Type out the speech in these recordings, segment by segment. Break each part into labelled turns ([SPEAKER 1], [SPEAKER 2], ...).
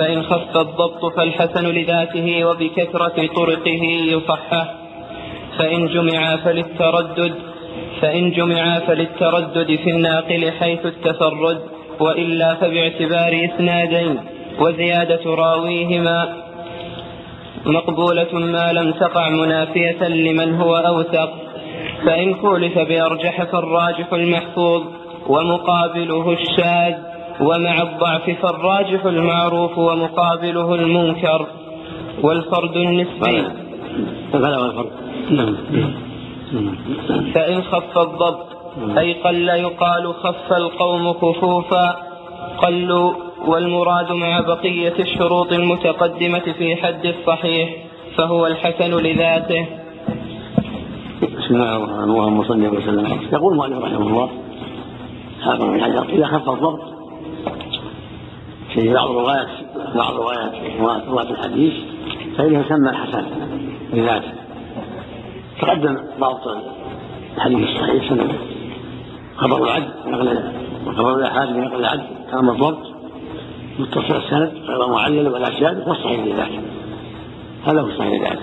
[SPEAKER 1] فإن خف الضبط فالحسن لذاته وبكثرة طرقه يصحح. فإن جمع فللتردد فإن جمع فللتردد في الناقل حيث التفرد وإلا فباعتبار إسنادين وزيادة راويهما. مقبولة ما لم تقع منافية لمن هو أوثق. فإن كولف بأرجح فالراجح المحفوظ ومقابله الشاذ. ومع الضعف فالراجح المعروف ومقابله المنكر والفرد النسبي.
[SPEAKER 2] فلا والفرد نعم.
[SPEAKER 1] فإن خف الضبط أي قل يقال خف القوم خفوفا قلوا والمراد مع بقية الشروط المتقدمة في حد الصحيح فهو الحسن لذاته.
[SPEAKER 2] بسم الله الرحمن الرحيم اللهم صل وسلم. يقول مالك رحمه الله هذا من حجر إذا خف الضبط في بعض الروايات بعض الروايات رواة الحديث فإنه يسمى الحسن لذاته تقدم ضابط الحديث الصحيح سنة. خبر العدل نقل وخبر الآحاد نقل العدل تام الضبط متصل السند غير معلل ولا شاذ والصحيح لذاته. هذا هو الصحيح لذاته.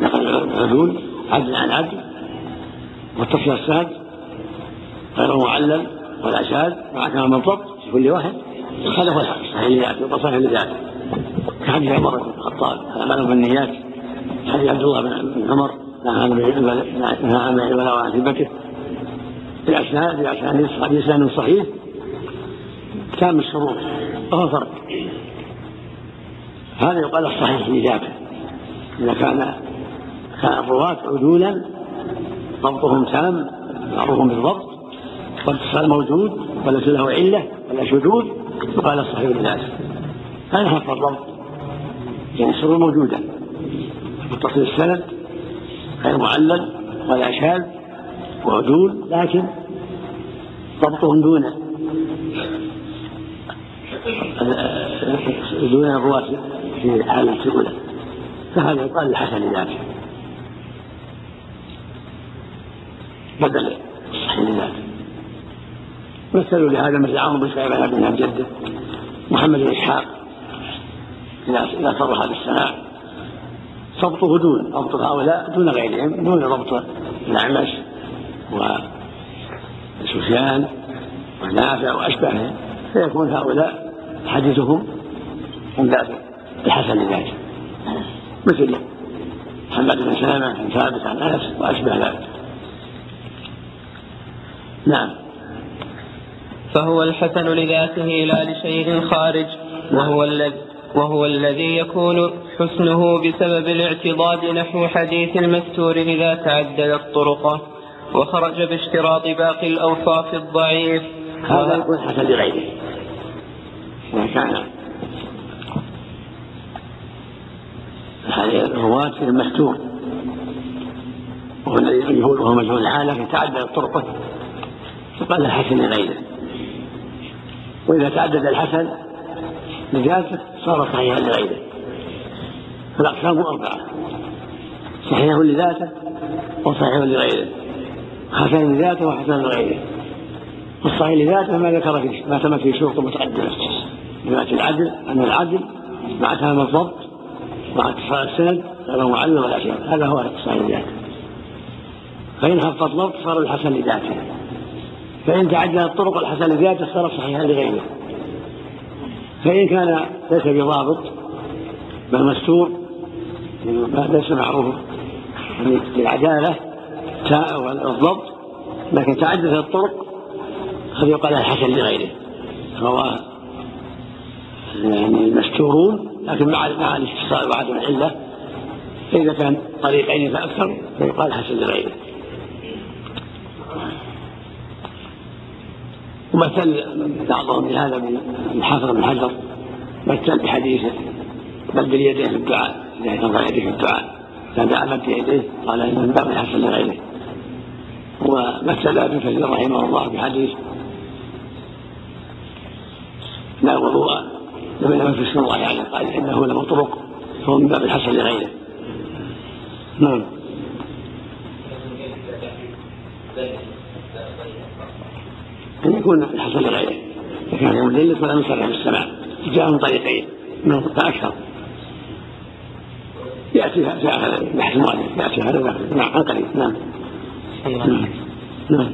[SPEAKER 2] نقل العدول عدل عن عدل متصل السند غير معلل ولا شاذ مع كلام الضبط في كل واحد. هو الحق. لذاته والصحيح لذاته كحديث عمر بن الخطاب. الاعمال بالنيات. حديث عبد الله بن عمر. نهى عن الولاء وعن هبته بأسناد بأسناد بإسناد صحيح. تام الشروط وهو فرق هذا يقال الصحيح لذاته إذا كان كان الرواة عدولا ضبطهم تام معروف بالضبط والاتصال موجود وليس له علة ولا شذوذ يقال الصحيح لذاته هذا خف الضبط يعني الشروط موجودة متصل السند غير معلل ولا شاذ وعدول لكن ضبطهم دون دون الرواة في الحالة الأولى. فهذا يقال الحسن لذاته بدل الصحيح لذاته مثلوا لهذا مثل عمرو بن شعيب عن ابن جده محمد بن إسحاق اذا صرح بالسماع ضبطه دون ضبط هؤلاء دون غيرهم دون ضبط الأعمش وسفيان ونافع وأشباههم فيكون هؤلاء حديثهم من باب الحسن لذاته مثل محمد بن سلمة عن ثابت عن أنس وأشبه ذلك. نعم.
[SPEAKER 1] فهو الحسن لذاته لا لشيء خارج وهو الذي وهو الذي يكون حسنه بسبب الاعتضاد نحو حديث المستور إذا تعددت طرقه وخرج باشتراط باقي الأوصاف الضعيف.
[SPEAKER 2] هذا يكون حسن لغيره. كان الرواة المستور. وهو الذي وهو مجهول الحال لكن تعددت طرقه فقال الحسن لغيره. وإذا تعدد الحسن لذاته صار صحيحا لغيره فالأقسام أربعة. صحيح لذاته وصحيح لغيره. حسن لذاته وحسن لغيره. والصحيح لذاته ما ذكر فيه ما تم فيه شروط متقدمة جماعة العدل أن العدل مع تمام الضبط مع اتصال السند غير معلم ولا شيء. هذا هو الصحيح لذاته. فإن خف الضبط صار الحسن لذاته. فإن تعدد الطرق الحسن لذاته صار صحيحا لغيره. فإن كان ليس بضابط بل مستور ليس معروف بالعدالة والضبط لكن تعددت الطرق قد يقال الحسن لغيره. رواه يعني المستورون لكن مع مع الاتصال وعدم العلة فإذا كان طريقين فأكثر فيقال حسن لغيره. ومثل بعضهم بهذا من حافظ بن حجر مثل بحديثه مد اليدين في الدعاء إذا ترفع يديه في الدعاء فدعا مد يديه قال من باب الحسن لغيره ومثل ابن كثير رحمه الله بحديث لا وضوء لمن لم يفسر الله يعني قال إنه له طرق فهو من باب الحسن لغيره نعم. أن يكون الحسن لغيره كان يوم الليل فلا يصرح بالسماع جاء من طريقين. فأكثر يأتي في آخر بحث المؤلف يأتي هذا نعم عن قريب نعم نعم.
[SPEAKER 1] نعم.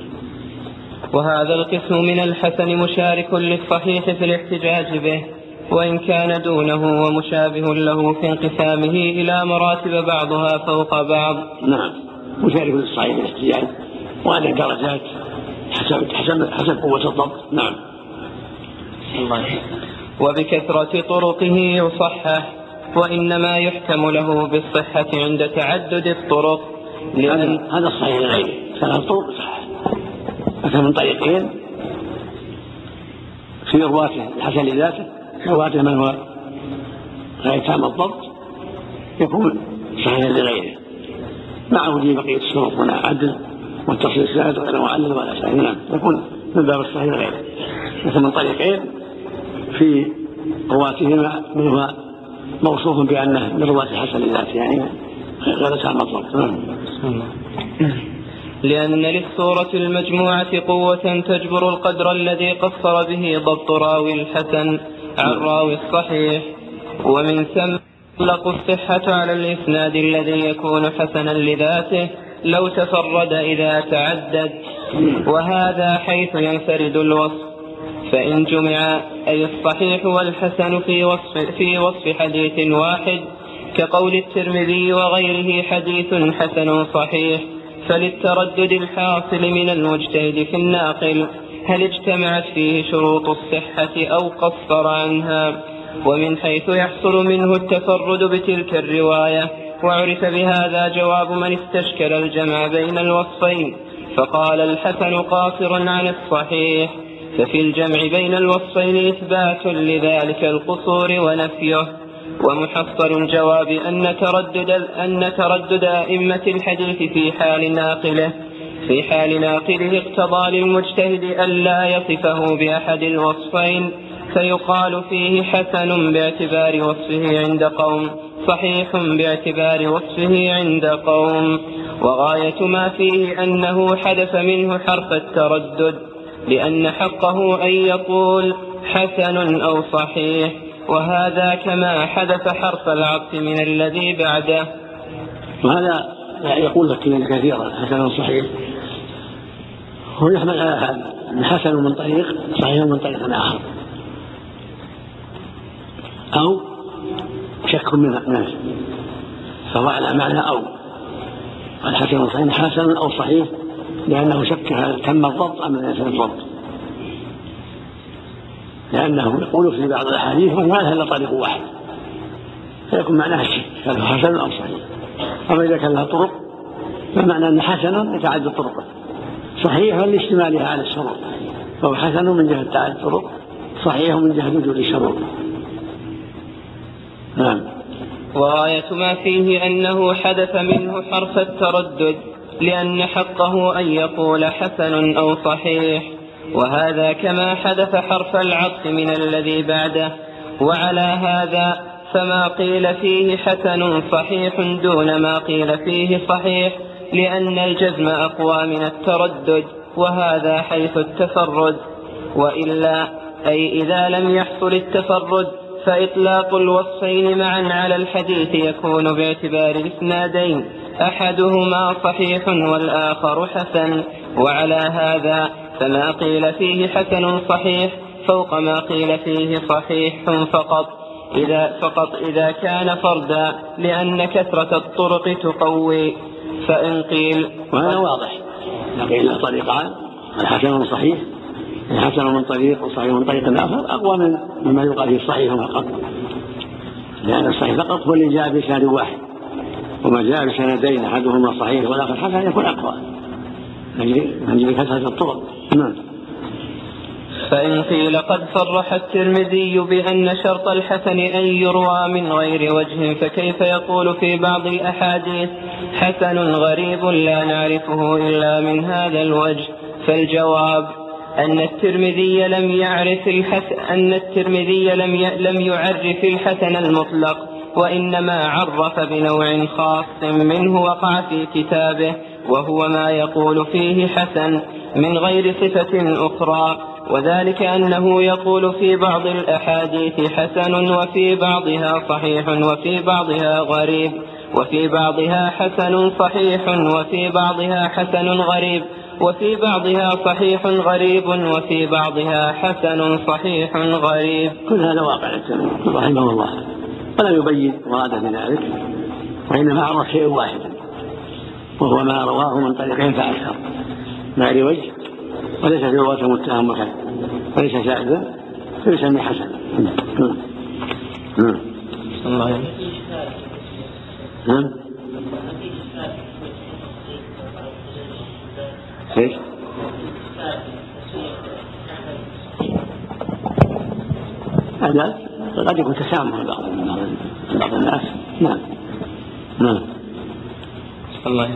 [SPEAKER 1] وهذا القسم من الحسن مشارك للصحيح في الاحتجاج به وإن كان دونه ومشابه له في انقسامه إلى مراتب بعضها فوق بعض.
[SPEAKER 2] نعم. مشارك للصحيح في الاحتجاج. وهذه درجات حسب حسب حسب قوة الضبط. نعم.
[SPEAKER 1] وبكثرة طرقه يصحح وإنما يحكم له بالصحة عند تعدد الطرق.
[SPEAKER 2] لأن هذا الصحيح لغيره ثلاث طرق صح أكثر من طريقين. في رواته الحسن لذاته رواته من هو غير تام الضبط. يكون صحيحا لغيره. مع وجود بقية الشروط من عدل. والتصل السند غير معلل ولا شيء. نعم. يكون من باب الصحيح لغيره مثل من طريقين في رواتهما منهما موصوف بأنه من رواة الحسن لذاته يعني غير تام الضبط نعم.
[SPEAKER 1] لأن للصورة المجموعة قوة تجبر القدر الذي قصر به ضبط راوي الحسن عن راوي الصحيح. ومن ثم تطلق الصحة على الإسناد الذي يكون حسنا لذاته لو تفرد إذا تعدد. وهذا حيث ينفرد الوصف. فإن جمع أي الصحيح والحسن في وصف, في وصف حديث واحد كقول الترمذي وغيره حديث حسن صحيح. فللتردد الحاصل من المجتهد في الناقل هل اجتمعت فيه شروط الصحة أو قصر عنها؟ ومن حيث يحصل منه التفرد بتلك الرواية وعرف بهذا جواب من استشكل الجمع بين الوصفين فقال الحسن قاصر عن الصحيح ففي الجمع بين الوصفين إثبات لذلك القصور ونفيه ومحصل الجواب أن تردد أن تردد أئمة الحديث في حال ناقله في حال ناقله اقتضى للمجتهد ألا يصفه بأحد الوصفين فيقال فيه حسن باعتبار وصفه عند قوم. صحيح باعتبار وصفه عند قوم وغاية ما فيه أنه حدث منه حرف التردد لأن حقه أن يقول حسن أو صحيح وهذا كما حدث حرف العطف من الذي بعده.
[SPEAKER 2] وهذا يقول لك كثيرا حسن صحيح. هو يحمل على هذا حسن من طريق صحيح من طريق آخر. أو شك من الناس فهو على معنى أو الحسن صحيح حسن أو صحيح لأنه شك هل تم الضبط أم لم يتم الضبط. لأنه يقول في بعض الأحاديث ما لها إلا طريق واحد فيكون معناها الشك هل حسن أو صحيح. أما إذا كان لها طرق فمعنى أن حسنا يتعدد طرقه صحيح لاشتمالها على الشروط فهو حسن من جهة تعدد الطرق صحيح من جهة وجود الشروط نعم.
[SPEAKER 1] وغاية ما فيه أنه حدث منه حرف التردد لأن حقه أن يقول حسن أو صحيح. وهذا كما حدث حرف العطف من الذي بعده. وعلى هذا فما قيل فيه حسن صحيح دون ما قيل فيه صحيح لأن الجزم أقوى من التردد وهذا حيث التفرد. وإلا أي إذا لم يحصل التفرد فإطلاق الوصفين معا على الحديث يكون باعتبار الإسنادين. أحدهما صحيح والآخر حسن. وعلى هذا فما قيل فيه حسن صحيح فوق ما قيل فيه صحيح فقط. إذا فقط إذا كان فردا لأن كثرة الطرق تقوي. فإن قيل
[SPEAKER 2] وهذا واضح. قيل طريقان الحسن صحيح؟ الحسن من طريق وصحيح من طريق آخر أقوى من مما يقال فيه الصحيح فقط لأن الصحيح فقط هو اللي جاء بإسناد واحد. وما جاء بسندين أحدهما صحيح والآخر حسن يكون أقوى. من كثرة الطرق. نعم.
[SPEAKER 1] فإن قيل قد صرح الترمذي بأن شرط الحسن أن يروى من غير وجه فكيف يقول في بعض الأحاديث حسن غريب لا نعرفه إلا من هذا الوجه فالجواب أن الترمذي لم يعرف الحسن أن الترمذي لم لم يعرف الحسن المطلق وإنما عرف بنوع خاص منه وقع في كتابه وهو ما يقول فيه حسن من غير صفة أخرى. وذلك أنه يقول في بعض الأحاديث حسن وفي بعضها صحيح وفي بعضها غريب وفي بعضها حسن صحيح وفي بعضها حسن غريب. وفي بعضها صحيح غريب وفي بعضها حسن صحيح غريب.
[SPEAKER 2] كل هذا واقع رحمه الله. ولم يبين مراده بذلك وإنما عرف شيء واحد وهو ما رواه من طريقين فأكثر. ما لوجه وليس في رواة متهم وكذا وليس شاذا فيسمي حسن. نعم. نعم نعم إيش؟ هذا قد يكون تسامح بعض بعض الناس. نعم. نعم.
[SPEAKER 1] الله.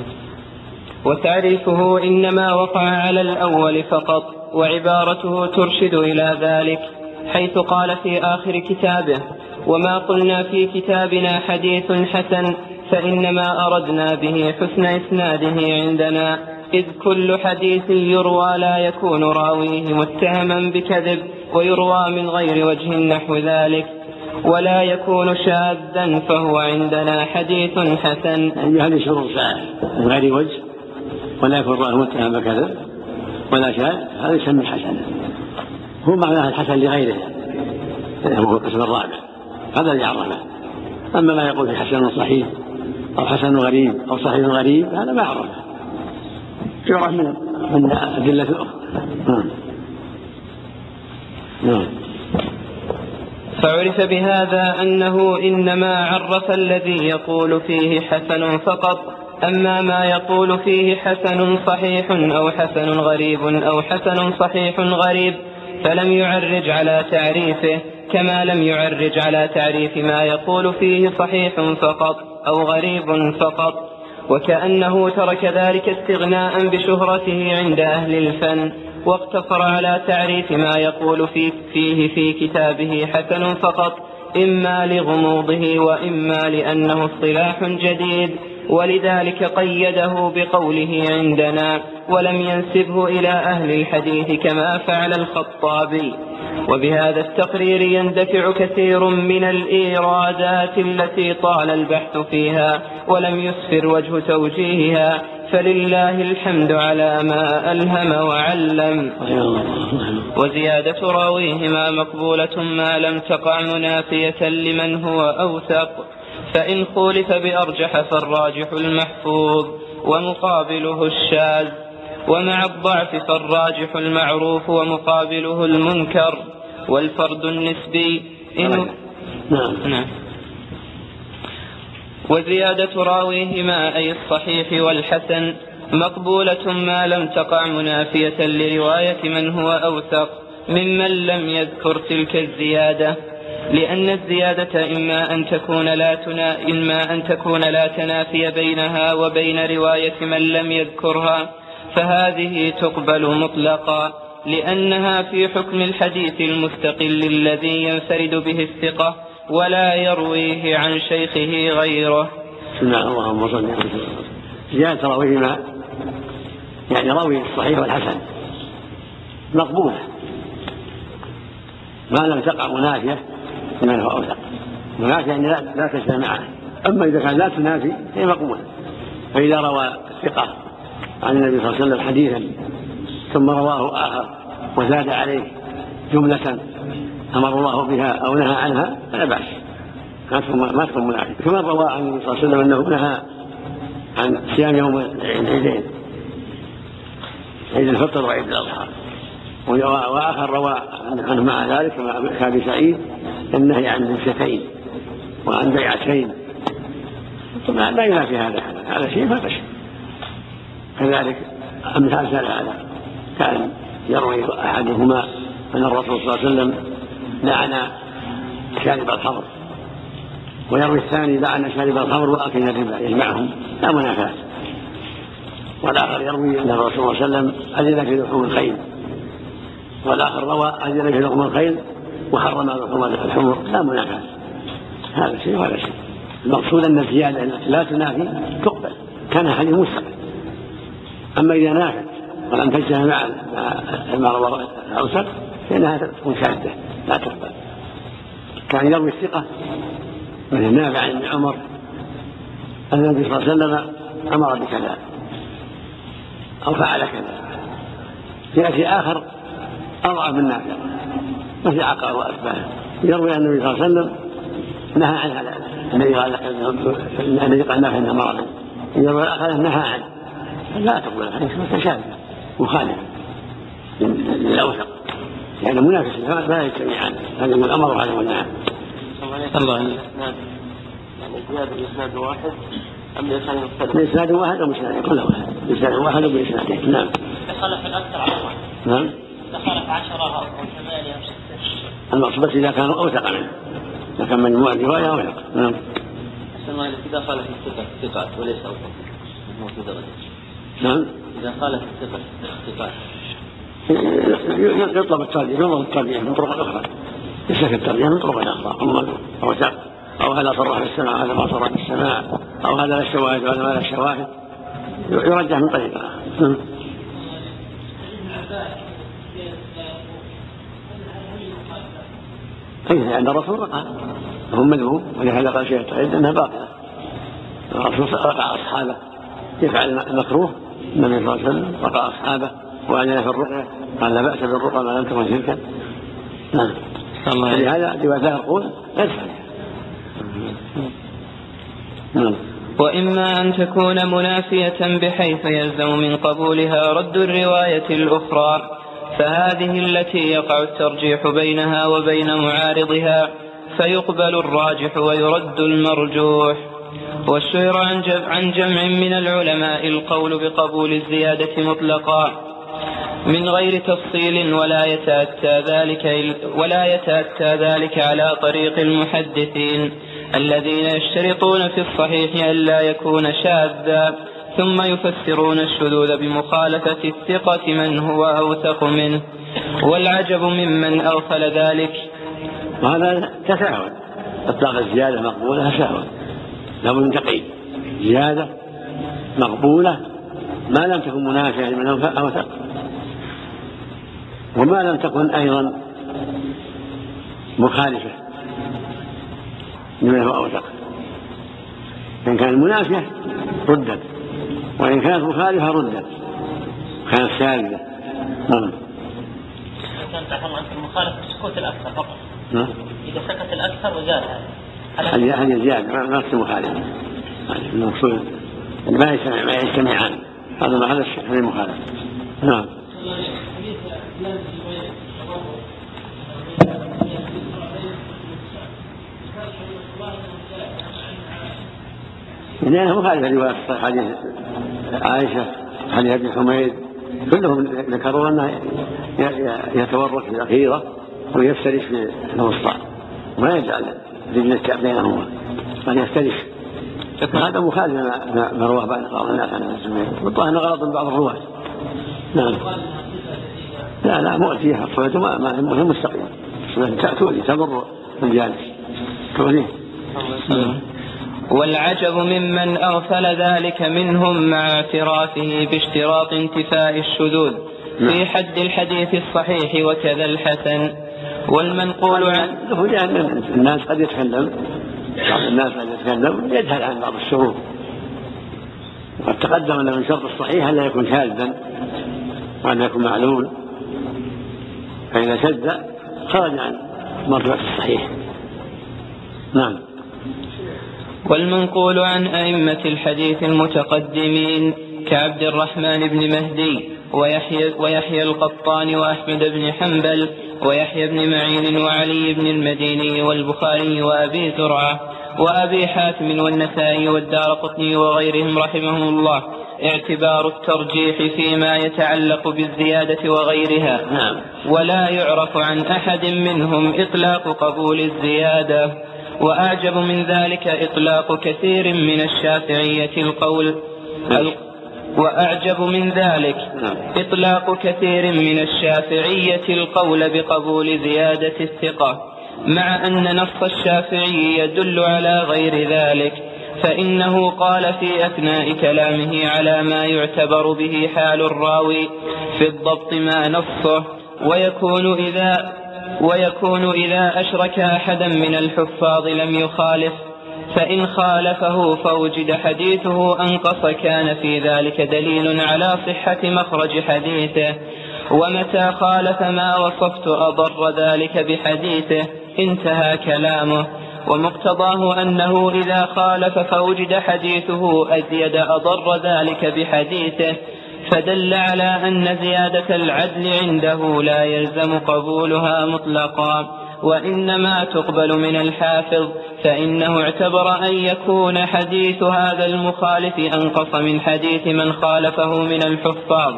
[SPEAKER 1] وتعريفه إنما وقع على الأول فقط وعبارته ترشد إلى ذلك حيث قال في آخر كتابه وما قلنا في كتابنا حديث حسن فإنما أردنا به حسن إسناده عندنا. إذ كل حديث يروى لا يكون راويه متهما بكذب ويروى من غير وجه نحو ذلك ولا يكون شاذا فهو عندنا حديث حسن.
[SPEAKER 2] يعني شروط من غير وجه ولا يكون راويه متهم بكذب ولا شاذ هذا يسمى حسنا هو معناه الحسن لغيره هو القسم الرابع هذا اللي عرفه. أما ما يقول في حسن صحيح أو حسن غريب أو صحيح غريب هذا ما عرفه. يعرف من من الأدلة الأخرى. نعم.
[SPEAKER 1] نعم. فعرف بهذا أنه إنما عرف الذي يقول فيه حسن فقط. أما ما يقول فيه حسن صحيح أو حسن غريب أو حسن صحيح غريب فلم يعرج على تعريفه كما لم يعرج على تعريف ما يقول فيه صحيح فقط أو غريب فقط. وكأنه ترك ذلك استغناء بشهرته عند أهل الفن واقتصر على تعريف ما يقول فيه في كتابه حسن فقط إما لغموضه وإما لأنه اصطلاح جديد. ولذلك قيده بقوله عندنا ولم ينسبه إلى أهل الحديث كما فعل الخطابي وبهذا التقرير يندفع كثير من الإيرادات التي طال البحث فيها ولم يسفر وجه توجيهها فلله الحمد على ما ألهم وعلم. وزيادة راويهما مقبولة ما لم تقع منافية لمن هو أوثق فإن خولف بأرجح فالراجح المحفوظ ومقابله الشاذ ومع الضعف فالراجح المعروف ومقابله المنكر والفرد النسبي إن نعم. نعم. وزيادة راويهما أي الصحيح والحسن مقبولة ما لم تقع منافية لرواية من هو أوثق ممن لم يذكر تلك الزيادة. لأن الزيادة إما أن تكون لا تنا إما أن تكون لا تنافي بينها وبين رواية من لم يذكرها فهذه تقبل مطلقا لأنها في حكم الحديث المستقل الذي ينفرد به الثقة ولا يرويه عن شيخه غيره.
[SPEAKER 2] بسم الله اللهم صل على زيادة راويهما يعني راوي الصحيح والحسن. مقبولة. ما لم تقع منافية. لمن هو أوثق منافية يعني لا, لا تجتمع معه أما إذا كان لا تنافي هي مقبولة فإذا روى الثقة عن النبي صلى الله عليه وسلم حديثا ثم رواه آخر وزاد عليه جملة أمر الله بها أو نهى عنها فلا بأس. ما تكون منافية كما روى عن النبي صلى الله عليه وسلم أنه نهى عن صيام يوم العيدين. عيد الفطر وعيد الأضحى. وآخر روى عنه مع ذلك كما كابي سعيد النهي عن جلستين وعن بيعتين. طبعا لا ينافي هذا هذا شيء ما شيء كذلك أمثال هذا. كان يروي أحدهما أن الرسول صلى الله عليه وسلم لعن شارب الخمر. ويروي الثاني لعن شارب الخمر وأكل الربا يجمعهم لا منافاة. والآخر يروي أن الرسول صلى الله عليه وسلم أذن في لحوم الخيل. والآخر روى أذن في لحوم الخيل وحرم لحوم الحمر. لا منافاة هذا شيء وهذا شيء. المقصود أن الزيادة لا تنافي تقبل. كان حديث مسلم أما إذا نافت ولم تجتمع مع ما روى الأوسط فإنها تكون شاذة لا تقبل. كان يروي الثقة مثل نافع عن عمر أن النبي صلى الله عليه وسلم أمر بكذا أو فعل كذا. يأتي آخر أضعف من نافع مثل عقار وأشباهه يروي أن النبي صلى الله عليه وسلم نهى عن هذا الذي قال الذي قال نافع انه مرض. يروي الآخر نهى عنه. لا تقبل الحديث متشابه مخالف للأوثق لأن منافس لا يجتمعان هذا من الأمر وهذا من النهي.
[SPEAKER 1] الله
[SPEAKER 3] يعني زيادة الإسناد واحد أم بإسناد مختلف؟
[SPEAKER 2] بإسناد واحد؟ أو بإسناد كل واحد. بإسناد واحد وبإسنادين نعم.
[SPEAKER 3] تخلف الأكثر على واحد.
[SPEAKER 2] نعم.
[SPEAKER 3] تخلف عشرة أو ثمانية أو ستة.
[SPEAKER 2] المقصود إذا كانوا أوثق منه. إذا كان مجموعة رواية أوثق. نعم.
[SPEAKER 3] أحسن إذا خالف الثقة ثقات وليس أوثق.
[SPEAKER 2] نعم.
[SPEAKER 3] إذا خالف الثقة ثقات
[SPEAKER 2] يطلب الترجيح ينظر الترجيح من طرق أخرى. يسلك الترجيح من طرق أخرى. أما أو هذا صرح بالسماع وهذا ما صرح بالسماع أو هذا لا الشواهد وهذا ما لا الشواهد يرجح من طريق آخر أي عند الرسول رقى هم مذموم ولهذا قال شيخ التعيد أنها باطلة. الرسول رقى أصحابه. يفعل المكروه؟ النبي صلى الله عليه وسلم رقى أصحابه. وأذن في الرقية قال لا بأس بالرقى ما لم تكن شركا. نعم. فلهذا رواية يقول غير صحيح.
[SPEAKER 1] نعم. وإما أن تكون منافية بحيث يلزم من قبولها رد الرواية الأخرى. فهذه التي يقع الترجيح بينها وبين معارضها فيقبل الراجح ويرد المرجوح. والشهر عن جمع من العلماء القول بقبول الزيادة مطلقا. من غير تفصيل ولا يتأتى ذلك ولا يتأتى ذلك على طريق المحدثين الذين يشترطون في الصحيح ألا يكون شاذا. ثم يفسرون الشذوذ بمخالفة الثقة من هو أوثق منه والعجب ممن أغفل ذلك.
[SPEAKER 2] وهذا تساهل إطلاق الزيادة مقبولة تساهل لابد من تقييد. زيادة مقبولة ما لم تكن منافية لمن أوثق. وما لم تكن أيضا مخالفة لمن هو أوثق. إن كانت منافية ردت. وإن كانت مخالفة ردت كانت سالبة
[SPEAKER 3] نعم عنك المخالف سكوت الأكثر فقط نعم إذا سكت الأكثر وزاد.
[SPEAKER 2] هذه هذه زيادة. ما نفس المخالفة المقصود ما يجتمع ما يجتمعان هذا ما هذا هذه المخالفة. نعم. لأنها مخالفة لرواية حديث عائشة حديث ابن حميد كلهم ذكروا أنه يتورك في الأخيرة ويفترش في الوسطى وما يجعل رجل بينهما بل يفترش. هذا مخالف ما رواه بعض الناس عن ابن حميد والظاهر أنه غلط من بعض الرواة. نعم. لا لا مؤتية الصلاة ما ما هي مستقيمة. تؤذي تضر الجالس تؤذيه
[SPEAKER 1] والعجب ممن أغفل ذلك منهم مع اعترافه باشتراط انتفاء الشذوذ في نعم. حد الحديث الصحيح وكذا الحسن. والمنقول عن
[SPEAKER 2] لأن الناس قد يتكلم. بعض الناس قد يتكلم. يجهل عن بعض الشروط وقد تقدم أن من شرط الصحيح ألا يكون شاذا وأن يكون معلول فإذا شذ خرج عن مرتبة الصحيح. نعم.
[SPEAKER 1] والمنقول عن أئمة الحديث المتقدمين كعبد الرحمن بن مهدي ويحيى, ويحيى القطان وأحمد بن حنبل ويحيى بن معين وعلي بن المديني والبخاري وأبي زرعة وأبي حاتم والنسائي والدار قطني وغيرهم رحمهم الله. اعتبار الترجيح فيما يتعلق بالزيادة وغيرها.
[SPEAKER 2] نعم.
[SPEAKER 1] ولا يعرف عن أحد منهم إطلاق قبول الزيادة. وأعجب من ذلك إطلاق كثير من الشافعية القول. وأعجب من ذلك إطلاق كثير من الشافعية القول بقبول زيادة الثقة. مع أن نص الشافعي يدل على غير ذلك فإنه قال في أثناء كلامه على ما يعتبر به حال الراوي في الضبط ما نصه ويكون إذا ويكون إذا أشرك أحدا من الحفاظ لم يخالف فإن خالفه فوجد حديثه أنقص كان في ذلك دليل على صحة مخرج حديثه. ومتى خالف ما وصفت أضر ذلك بحديثه انتهى كلامه. ومقتضاه أنه إذا خالف فوجد حديثه أزيد أضر ذلك بحديثه. فدل على أن زيادة العدل عنده لا يلزم قبولها مطلقا وإنما تقبل من الحافظ فإنه اعتبر أن يكون حديث هذا المخالف أنقص من حديث من خالفه من الحفاظ.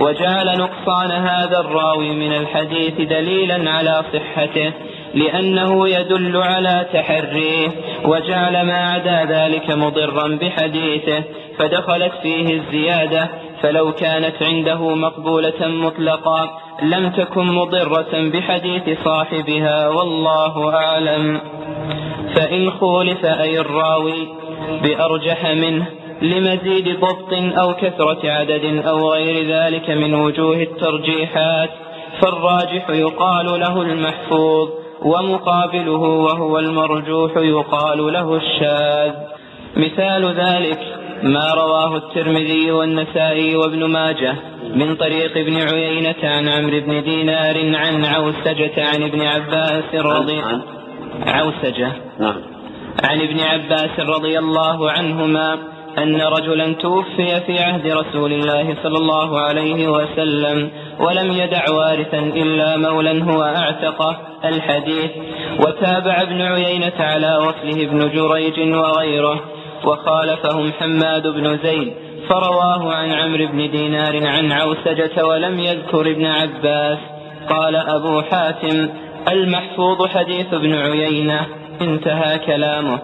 [SPEAKER 1] وجعل نقصان هذا الراوي من الحديث دليلا على صحته لأنه يدل على تحريه وجعل ما عدا ذلك مضرا بحديثه فدخلت فيه الزيادة فلو كانت عنده مقبولة مطلقا لم تكن مضرة بحديث صاحبها والله أعلم. فإن خولف أي الراوي بأرجح منه لمزيد ضبط أو كثرة عدد أو غير ذلك من وجوه الترجيحات فالراجح يقال له المحفوظ. ومقابله وهو المرجوح يقال له الشاذ. مثال ذلك ما رواه الترمذي والنسائي وابن ماجه من طريق ابن عيينة عن عمرو بن دينار عن عوسجة عن ابن عباس رضي عوسجة
[SPEAKER 2] نعم.
[SPEAKER 1] عن ابن عباس رضي الله عنهما أن رجلا توفي في عهد رسول الله صلى الله عليه وسلم ولم يدع وارثا إلا مولا هو أعتقه الحديث. وتابع ابن عيينة على وصله ابن جريج وغيره وخالفهم حماد بن زيد فرواه عن عمرو بن دينار عن عوسجة ولم يذكر ابن عباس. قال أبو حاتم المحفوظ حديث ابن عيينة انتهى كلامه.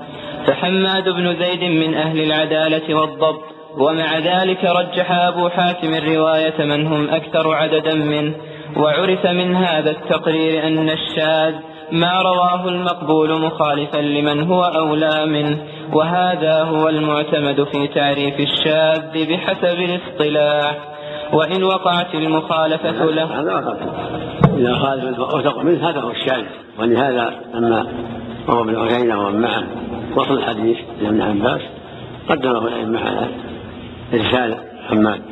[SPEAKER 1] فحماد بن زيد من أهل العدالة والضبط ومع ذلك رجح أبو حاتم الرواية من هم أكثر عددا منه وعرف من هذا التقرير أن الشاذ ما رواه المقبول مخالفا لمن هو أولى منه وهذا هو المعتمد في تعريف الشاذ بحسب الاصطلاح. وإن وقعت المخالفة له
[SPEAKER 2] هذا إذا خالف الأوثق منه هذا هو الشاذ. ولهذا لما روى ابن عيينة ومن معه وصل الحديث إلى ابن عباس قدمه الأئمة على إرسال حماد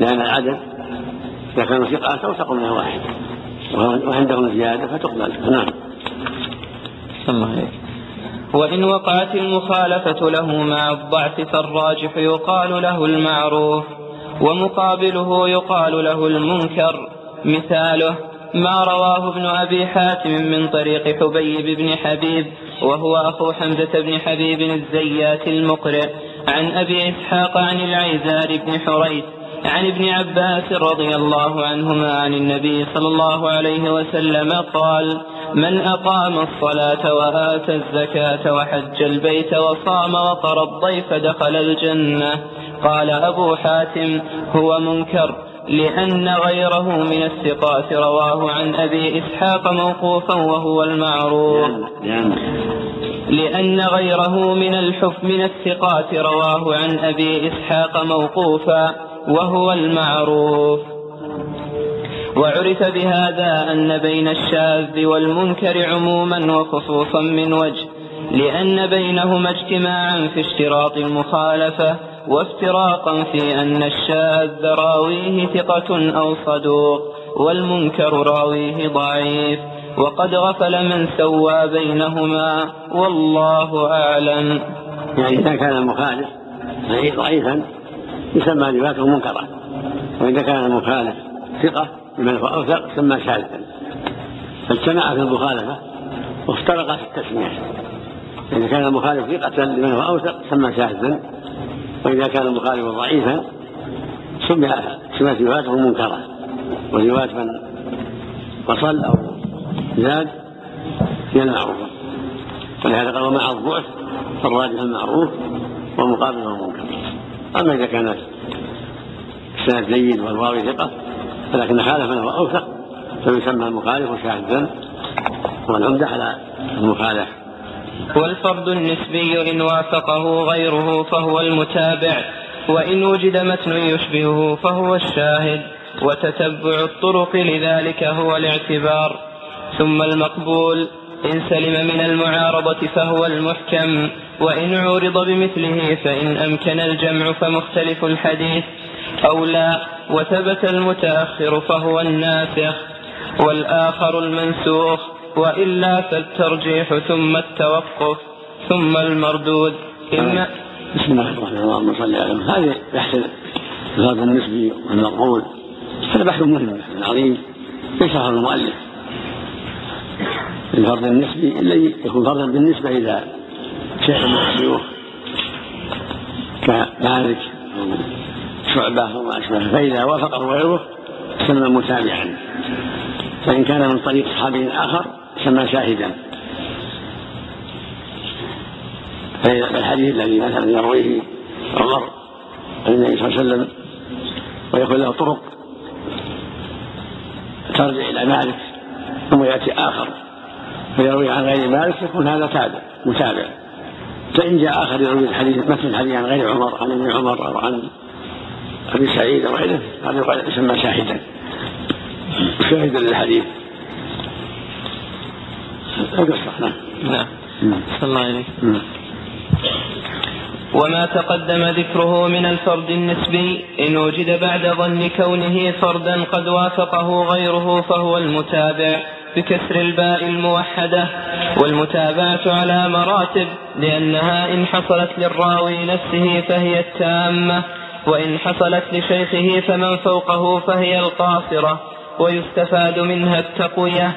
[SPEAKER 2] لأن العدد إذا كانوا ثقات أوثق من الواحد وعندهم زيادة فتقبل. نعم.
[SPEAKER 1] عليك وإن وقعت المخالفة له مع الضعف فالراجح يقال له المعروف ومقابله يقال له المنكر. مثاله ما رواه ابن أبي حاتم من طريق حبيب بن حبيب وهو أخو حمزة بن حبيب الزيات المقرئ عن أبي إسحاق عن العيزار بن حريث عن ابن عباس رضي الله عنهما عن النبي صلى الله عليه وسلم قال من أقام الصلاة وآتى الزكاة وحج البيت وصام وقر الضيف دخل الجنة. قال أبو حاتم هو منكر. لأن غيره من الثقات رواه عن أبي إسحاق موقوفا وهو المعروف. لأن غيره من الحف من الثقات رواه عن أبي إسحاق موقوفا وهو المعروف. وعرف بهذا أن بين الشاذ والمنكر عموما وخصوصا من وجه لأن بينهما اجتماعا في اشتراط المخالفة وافتراقا في أن الشاذ راويه ثقة أو صدوق والمنكر راويه ضعيف. وقد غفل من سوى بينهما والله أعلم.
[SPEAKER 2] يعني إذا كان المخالف ضعيفا يسمى روايته منكرا. وإذا كان المخالف ثقة لمن هو أوثق يسمى شاذا. فاجتمع في المخالفة وافترق في التسمية. إذا كان المخالف ثقة لمن هو أوثق سمى شاذا. وإذا كان المخالف ضعيفا سمي سمت روايته منكرة. ورواية من وصل أو زاد هي المعروفة ولهذا قال ومع الضعف فالراجح المعروف والمقابل المنكر. أما إذا كان السند جيد والواوي ثقة ولكن خالف من هو أوثق فيسمى المخالف شاذا. والعمدة على المخالف.
[SPEAKER 1] والفرد النسبي إن وافقه غيره فهو المتابع وإن وجد متن يشبهه فهو الشاهد وتتبع الطرق لذلك هو الاعتبار. ثم المقبول إن سلم من المعارضة فهو المحكم وإن عورض بمثله فإن أمكن الجمع فمختلف الحديث. أو لا وثبت المتأخر فهو الناسخ والآخر المنسوخ. وإلا فالترجيح ثم التوقف ثم المردود. إما
[SPEAKER 2] بسم الله الرحمن الرحيم. اللهم صل على هذه بحث الفرد النسبي والمقبول. هذا بحث مهم عظيم. يشرح المؤلف. الفرد النسبي الذي يكون فردا بالنسبة إلى شيخ من الشيوخ كمالك أو شعبة وما أشبه. فإذا وافقه غيره سمى متابعا. فإن كان من طريق صحابي آخر سمى شاهدا. فالحديث الذي مثلا يرويه عمر عن النبي صلى الله عليه وسلم ويكون له طرق ترجع إلى مالك ثم يأتي آخر. فيروي عن غير مالك يكون هذا تابع متابع. فإن جاء آخر يروي الحديث مثل الحديث عن غير عمر عن ابن عمر أو عن أبي سعيد أو غيره هذا يسمى شاهدا. شاهدا للحديث.
[SPEAKER 1] نعم. نعم. صلى الله عليه وما تقدم ذكره من الفرد النسبي إن وجد بعد ظن كونه فردا قد وافقه غيره فهو المتابع بكسر الباء الموحدة والمتابعة على مراتب لأنها إن حصلت للراوي نفسه فهي التامة وإن حصلت لشيخه فمن فوقه فهي القاصرة ويستفاد منها التقوية.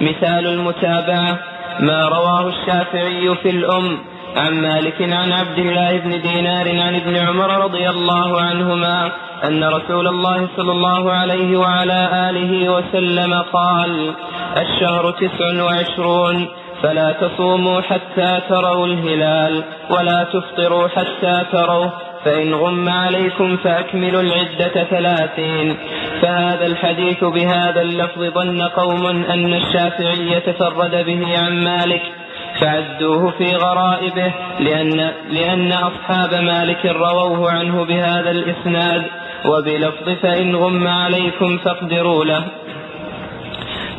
[SPEAKER 1] مثال المتابعة ما رواه الشافعي في الأم عن مالك عن عبد الله بن دينار عن ابن عمر رضي الله عنهما أن رسول الله صلى الله عليه وعلى آله وسلم قال الشهر تسع وعشرون فلا تصوموا حتى تروا الهلال ولا تفطروا حتى تروه فإن غم عليكم فأكملوا العدة ثلاثين. فهذا الحديث بهذا اللفظ ظن قوم أن الشافعي تفرد به عن مالك فعدوه في غرائبه لأن, لأن أصحاب مالك رووه عنه بهذا الإسناد وبلفظ فإن غم عليكم فاقدروا له.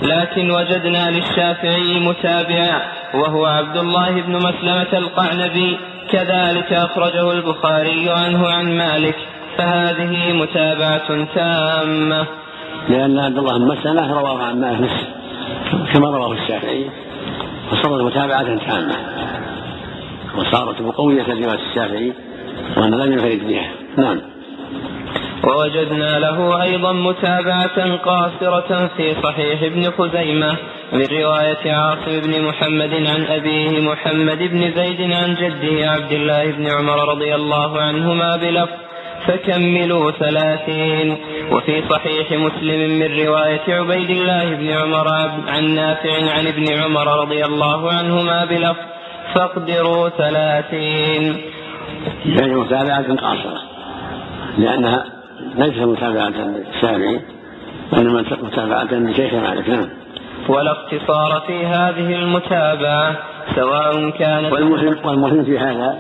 [SPEAKER 1] لكن وجدنا للشافعي متابعا وهو عبد الله بن مسلمة القعنبي كذلك أخرجه البخاري عنه عن مالك. فهذه متابعة تامة.
[SPEAKER 2] لأن عبد الله بن مسلمة رواه عن مالك كما رواه الشافعي فصارت متابعة تامة. وصارت مقوية لرواية الشافعي وأنا لم ينفرد بها. نعم.
[SPEAKER 1] ووجدنا له أيضا متابعة قاصرة في صحيح ابن خزيمة من رواية عاصم بن محمد عن أبيه محمد بن زيد عن جده عبد الله بن عمر رضي الله عنهما بلفظ فكملوا ثلاثين. وفي صحيح مسلم من رواية عبيد الله بن عمر عن نافع عن ابن عمر رضي الله عنهما بلفظ فاقدروا ثلاثين.
[SPEAKER 2] يعني متابعة قاصرة. لأنها ليس متابعة للشافعي وإنما متابعة لشيخ مالك. نعم.
[SPEAKER 1] ولا اقتصار في هذه المتابعة سواء كانت
[SPEAKER 2] والمهم, والمهم في هذا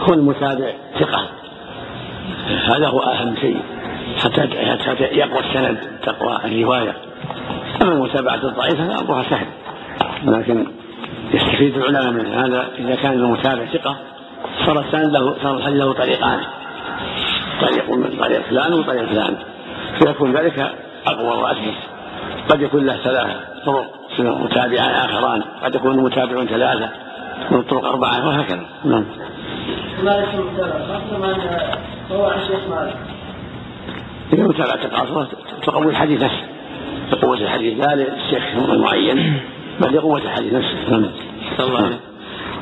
[SPEAKER 2] هو المتابع ثقة. هذا هو أهم شيء. حتى حتى يقوى السند تقوى الرواية. أما المتابعة الضعيفة فأمرها سهل. لكن يستفيد العلماء من هذا. إذا كان المتابع ثقة صار السند له صار الحديث له طريقان. طريق من طريق فلان وطريق فلان. فيكون ذلك أقوى وأثبت قد يكون له ثلاثة طرق متابعان آخران. قد يكون متابع ثلاثة من الطرق أربعة وهكذا. نعم. مالك المتابعة هو عن شيخ مالك إذا متابعة القاصرة تقوي الحديث نفسه لقوة الحديث لا للشيخ المعين بل لقوة الحديث نفسه نعم.
[SPEAKER 1] الله عليه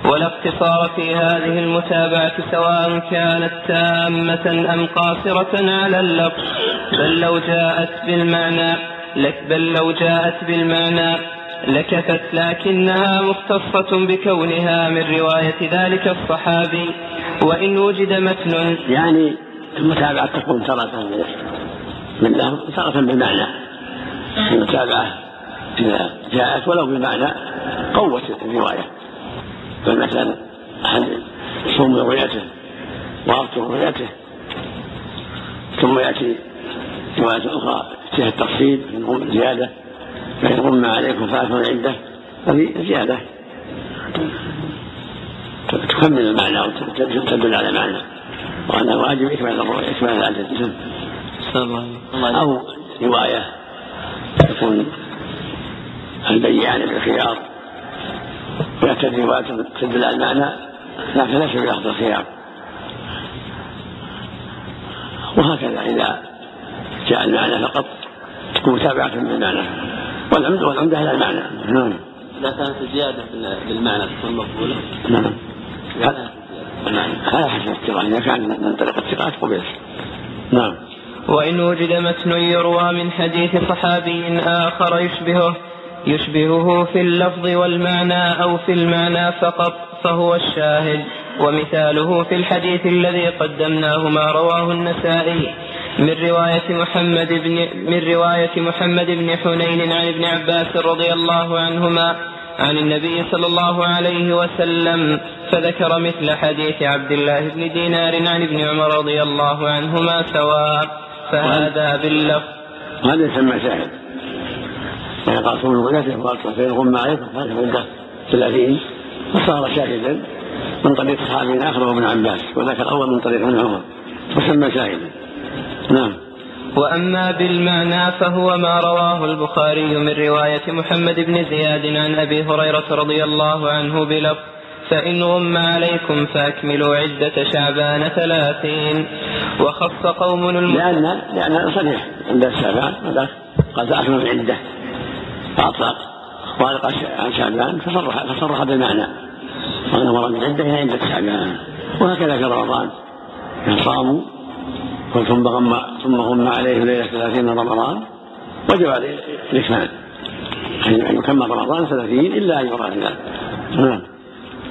[SPEAKER 1] ولا اقتصار في هذه المتابعة سواء كانت تامة أم قاصرة على اللفظ. بل لو جاءت بالمعنى لك بل لو جاءت بالمعنى لكفت لكنها مختصة بكونها من رواية ذلك الصحابي. وإن وجد متن.
[SPEAKER 2] يعني المتابعة تكون تارة من له تارة بمعنى. المتابعة إذا جاءت ولو بمعنى قوت الرواية. فمثلا أحد صوم رؤيته وأفطر رؤيته ثم يأتي رواية أخرى فيها التفصيل زيادة فإن غم عليكم فأكثر عدة هذه زيادة. تكمل المعنى وتدل على معنى. وأن واجب إكمال الرؤية إكمال العدد. أو رواية تكون البيان بالخيار. ويأتي رواية تدل على المعنى لكن ليس بلفظ الخيار. وهكذا إذا جاء المعنى فقط تكون متابعة بالمعنى والعمدة والعمدة إلى المعنى. نعم.
[SPEAKER 1] إذا كانت الزيادة بالمعنى تكون مقبولة.
[SPEAKER 2] نعم. هذا حسب الثقة. إذا كان من طريق نعم.
[SPEAKER 1] وإن وجد متن يروى من حديث صحابي آخر يشبهه يشبهه في اللفظ والمعنى أو في المعنى فقط فهو الشاهد. ومثاله في الحديث الذي قدمناه ما رواه النسائي. من رواية محمد بن من رواية محمد بن حنين عن ابن عباس رضي الله عنهما عن النبي صلى الله عليه وسلم فذكر مثل حديث عبد الله بن دينار عن ابن عمر رضي الله عنهما سواء فهذا باللفظ.
[SPEAKER 2] هذا يسمى شاهد. قال صوم غنته وقال غم عليكم فهذا عنده ثلاثين فصار شاهدا من طريق صحابي آخر وابن عباس وذاك الأول من طريق ابن عمر فسمى شاهدا. نعم.
[SPEAKER 1] وأما بالمعنى فهو ما رواه البخاري من رواية محمد بن زياد عن أبي هريرة رضي الله عنه بلفظ فإن غم عليكم فأكملوا عدة شعبان ثلاثين. وخص قوم.
[SPEAKER 2] لأن لأن صريح عند الشعبان قال فأكملوا العدة فأطلق. قال عن شعبان فصرح فصرح بالمعنى. وأن مراد العدة هي عدة شعبان. وهكذا في رمضان. صاموا ثم غم ثم غم عليه ثلاثين من رمضان وجب عليه الإكمال أن يكمل رمضان ثلاثين إلا أن يرى ذلك. نعم.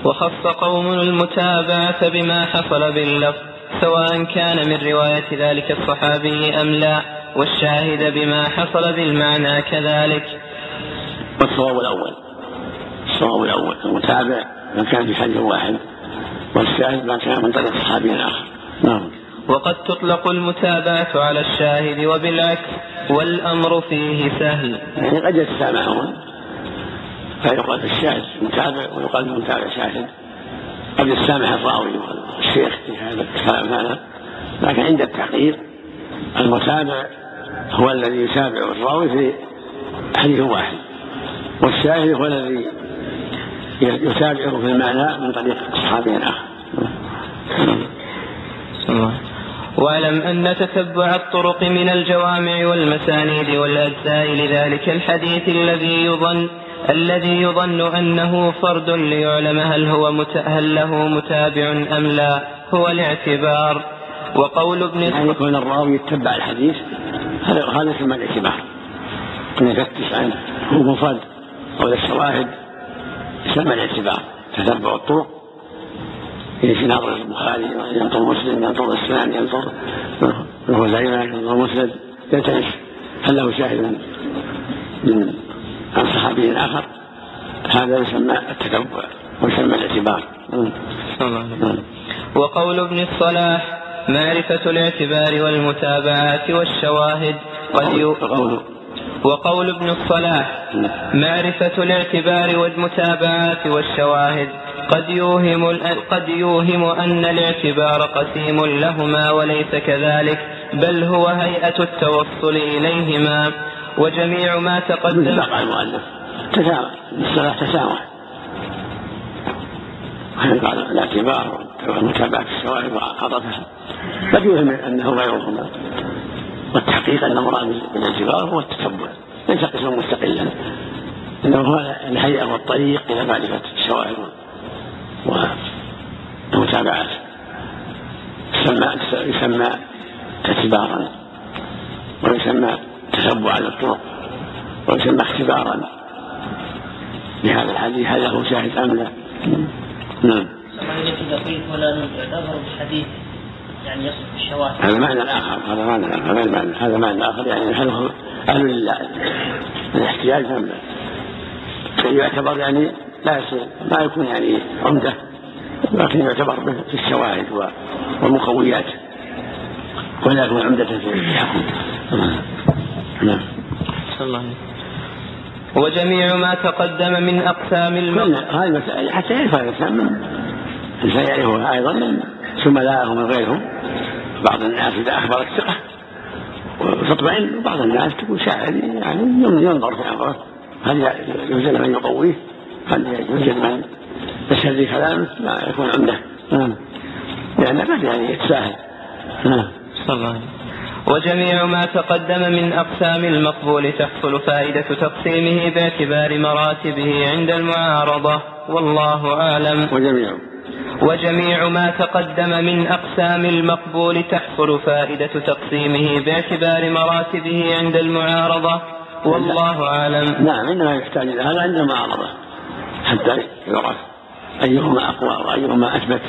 [SPEAKER 1] وخص قوم المتابعة بما حصل باللفظ سواء كان من رواية ذلك الصحابي أم لا والشاهد بما حصل بالمعنى كذلك.
[SPEAKER 2] والصواب الأول. الصواب الأول المتابع ما كان في حديث واحد والشاهد ما كان من طريق صحابي آخر نعم.
[SPEAKER 1] وقد تطلق المتابعة على الشاهد وبالعكس والأمر فيه سهل.
[SPEAKER 2] يعني قد يتسامحون فيقال الشاهد متابع ويقال المتابع شاهد قد يتسامح الراوي والشيخ في هذا الكلام هذا. لكن عند التحقيق المتابع هو الذي يتابع الراوي في حديث واحد والشاهد هو الذي يتابعه في المعنى من طريق صحابي اخر
[SPEAKER 1] واعلم أن تتبع الطرق من الجوامع والمسانيد والأجزاء لذلك الحديث الذي يظن الذي يظن أنه فرد ليعلم هل هو مت... هل له متابع أم لا هو الاعتبار. وقول ابن
[SPEAKER 2] يعني يكون الراوي يتبع الحديث هذا هذا يسمى الاعتبار. أن يفتش عنه. هو مفرد. أو الشواهد. يسمى الاعتبار. تتبع الطرق في ناظر البخاري ينظر مسلم ينظر السنان ينظر له زينة ينظر مسلم يلتمس هل له شاهد من عن صحابي آخر هذا يسمى التتبع ويسمى الاعتبار.
[SPEAKER 1] وقول ابن الصلاح معرفة الاعتبار والمتابعات والشواهد قد يو... وقول ابن الصلاح معرفة الاعتبار والمتابعات والشواهد قد يوهم قد يوهم أن الاعتبار قسيم لهما وليس كذلك بل هو هيئة التوصل إليهما وجميع ما تقدم
[SPEAKER 2] قال المؤلف تسامح الصلاة تسامح الاعتبار ومتابعة الشواهد وعطفها قد يوهم أنه غيرهما. والتحقيق أن المراد بالاعتبار هو التتبع ليس قسما مستقلا إنه هو الهيئة والطريق إلى معرفة الشواهد والمتابعات يسمى يسمى اعتبارا ويسمى تتبعا للطرق ويسمى اختبارا لهذا الحديث هل له شاهد أم لا؟ نعم.
[SPEAKER 3] يعني يصف الشواهد.
[SPEAKER 2] هذا معنى آخر هذا معنى آخر هذا معنى هذا معنى آخر يعني هل هو أهل الاحتياج أم لا؟ يعتبر يعني لا يصير ما يكون يعني عمدة لكن يعتبر به في الشواهد والمقويات ولا يكون عمدة في الحكم
[SPEAKER 1] نعم الله وجميع ما تقدم من أقسام المقام
[SPEAKER 2] هذه المسائل حتى يعرفها الإنسان من الإنسان يعرفها أيضا من زملائه ومن غيرهم. بعض الناس إذا أخبرت ثقة وتطمئن وبعض الناس تقول شاعر يعني ينظر في أمره هل يوجد من يقويه؟ هل يوجد من يشهد كلامه؟ لا يكون عنده. نعم. لأن بد يعني يتساهل.
[SPEAKER 1] نعم. صلى الله عليه وجميع ما تقدم من أقسام المقبول تحصل فائدة تقسيمه باعتبار مراتبه عند المعارضة. والله أعلم.
[SPEAKER 2] وجميع.
[SPEAKER 1] وجميع ما تقدم من أقسام المقبول تحصل فائدة تقسيمه باعتبار مراتبه عند المعارضة. والله أعلم.
[SPEAKER 2] نعم إنما يحتاج إلى هذا عند المعارضة. حتى يعرف أيهما أقوى وأيهما أثبت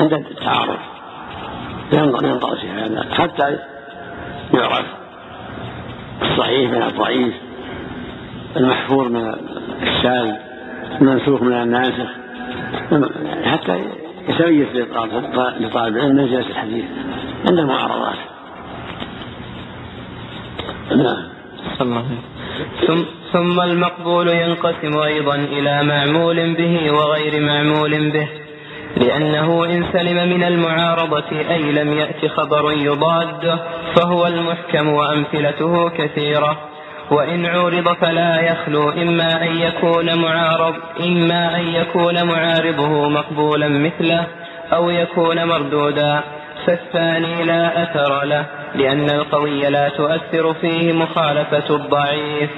[SPEAKER 2] عند التعارض. ينظر ينظر في هذا. حتى يعرف الصحيح من الضعيف المحفور من الشاذ المنسوخ من الناسخ. حتى يتميز لطالب العلم منزلة الحديث. عند المعارضات
[SPEAKER 1] نعم. ثم ثم المقبول ينقسم أيضا إلى معمول به وغير معمول به لأنه إن سلم من المعارضة أي لم يأت خبر يضاده فهو المحكم وأمثلته كثيرة. وإن عورض فلا يخلو إما أن يكون معارض إما أن يكون معارضه مقبولا مثله أو يكون مردودا. فالثاني لا أثر له لأن القوي لا تؤثر فيه مخالفة الضعيف.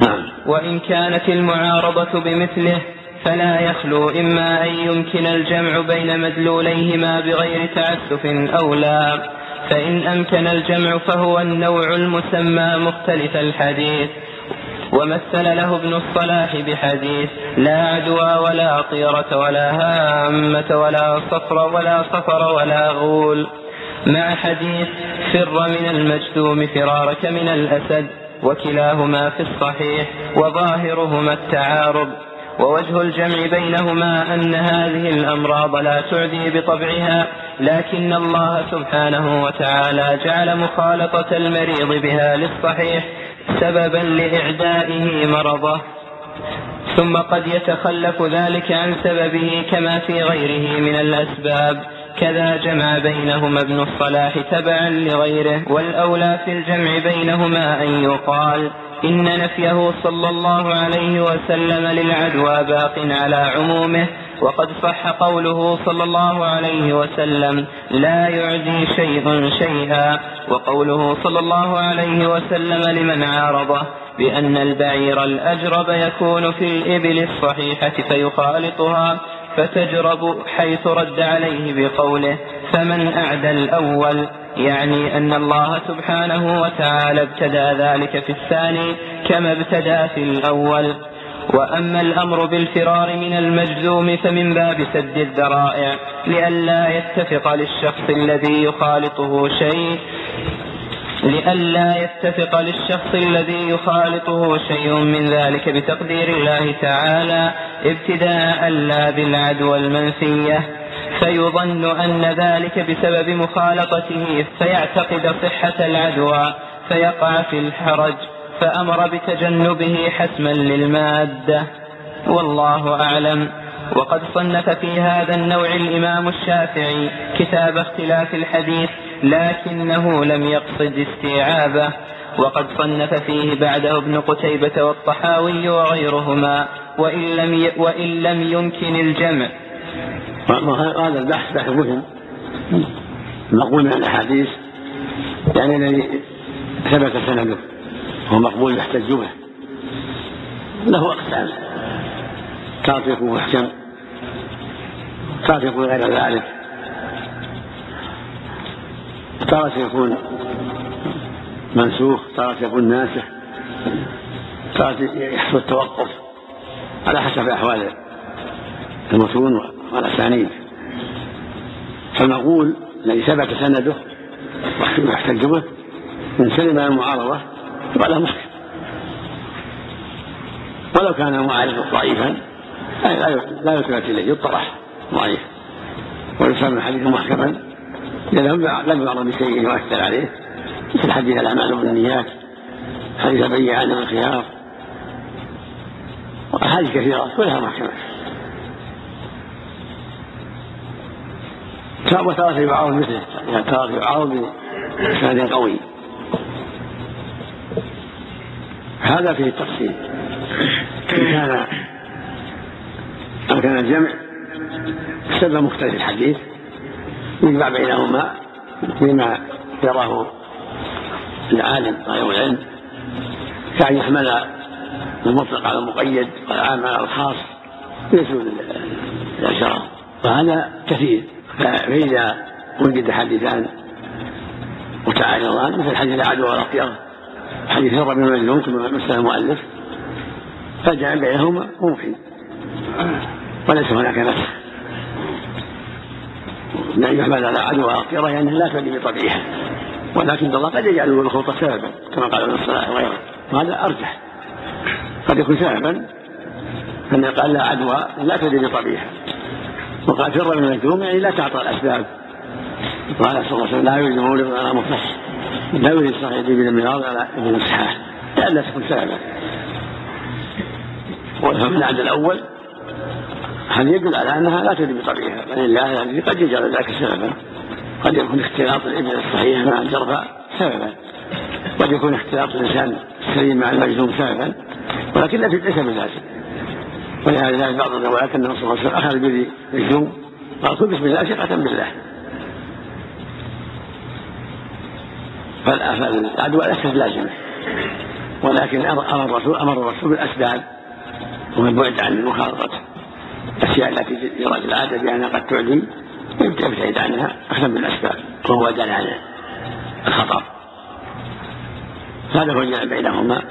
[SPEAKER 1] نعم. وإن كانت المعارضة بمثله فلا يخلو إما أن يمكن الجمع بين مدلوليهما بغير تعسف أو لا. فإن أمكن الجمع فهو النوع المسمى مختلف الحديث. ومثل له ابن الصلاح بحديث لا عدوى ولا طيرة ولا هامة ولا صفر ولا صفر ولا غول. مع حديث فر من المجذوم فرارك من الأسد وكلاهما في الصحيح وظاهرهما التعارض. ووجه الجمع بينهما أن هذه الأمراض لا تعدي بطبعها لكن الله سبحانه وتعالى جعل مخالطة المريض بها للصحيح سببا لإعدائه مرضه. ثم قد يتخلف ذلك عن سببه كما في غيره من الأسباب. كذا جمع بينهما ابن الصلاح تبعا لغيره والأولى في الجمع بينهما أن يقال إن نفيه صلى الله عليه وسلم للعدوى باق على عمومه وقد صح قوله صلى الله عليه وسلم لا يعدي شيء شيئا وقوله صلى الله عليه وسلم لمن عارضه بأن البعير الأجرب يكون في الإبل الصحيحة فيخالطها فتجرب حيث رد عليه بقوله فمن أعدى الأول يعني أن الله سبحانه وتعالى ابتدى ذلك في الثاني كما ابتدى في الأول. وأما الأمر بالفرار من المجزوم فمن باب سد الذرائع لئلا يتفق للشخص الذي يخالطه شيء لئلا يتفق للشخص الذي يخالطه شيء من ذلك بتقدير الله تعالى ابتداء لا بالعدوى المنفية. فيظن أن ذلك بسبب مخالطته فيعتقد صحة العدوى فيقع في الحرج فأمر بتجنبه حسما للمادة. والله أعلم. وقد صنف في هذا النوع الإمام الشافعي كتاب اختلاف الحديث لكنه لم يقصد استيعابه. وقد صنف فيه بعده ابن قتيبة والطحاوي وغيرهما وإن لم. وإن لم يمكن الجمع.
[SPEAKER 2] هذا البحث بحث مهم. مقبول من الأحاديث. يعني الذي ثبت سنده هو مقبول يحتج به. له تارة يكون محكم. يكون غير ذلك. تارة يكون منسوخ. تارة يكون ناسخ. تارة يحصل التوقف على حسب أحوال المتون والأسانيد فالمقول الذي ثبت سنده ويحتج به من سلم المعارضة يبقى له محكم ولو كان المعارض ضعيفا لا يلتفت إليه يطرح ضعيف ويسمى الحديث محكما لأنه لم يعرض بشيء يؤثر عليه مثل حديث الأعمال بالنيات حديث بيع من الخيار. وأحاديث كثيرة كلها محكمة. وترى يعارض مثله يعني ترى يعارض بإسناد قوي. هذا فيه التفصيل. إن كان أو كان الجمع سبب مختلف الحديث يجمع بينهما فيما يراه العالم غير العلم. كأن يحمل المطلق على المقيد والعام على الخاص يسوء الأشرار وهذا كثير. فإذا وجد حديثان متعارضان مثل حديث العدوى والأطيار حديث هرب بن مجنون كما مثل المؤلف فالجمع بينهما ممكن وليس هناك نسخ لأن يحمل على عدوى والأطيرة يعني لا تؤدي بطبيعها ولكن الله قد يجعل الخلطة سببا كما قال ابن الصلاح وغيره. وهذا أرجح. قد يكون سببا أن قال لا عدوى لا تؤدي بطبيعها وقال فر من المجذوم يعني لا تعطى الأسباب. قال صلى الله عليه وسلم لا يريد مولد على مصح لا يريد صحيح ابن المرار على ابن الصحاح لئلا تكون سببا. والفهم عند الأول هل يدل على أنها لا تدري بطبيعها؟ بل الله يعني قد يجعل ذلك سببا. قد يكون اختلاط الابن الصحيح مع الجرفة سببا. قد يكون اختلاط الإنسان السليم مع المجنون سببا. ولكن لا ليس بلازم. ولهذا بعض الروايات أنه صلى الله عليه وسلم أخذ بيد مجنون قال قل بسم الله ثقة بالله. فالعدوى ليست لازمة ولكن أمر الرسول أمر الرسول بالأسباب ومن عن المخالطة. الأشياء التي يرى العادة بأنها قد تعدي يبتعد عنها أخذا بالأسباب وهو دل عن الخطر هذا هو الجمع بينهما.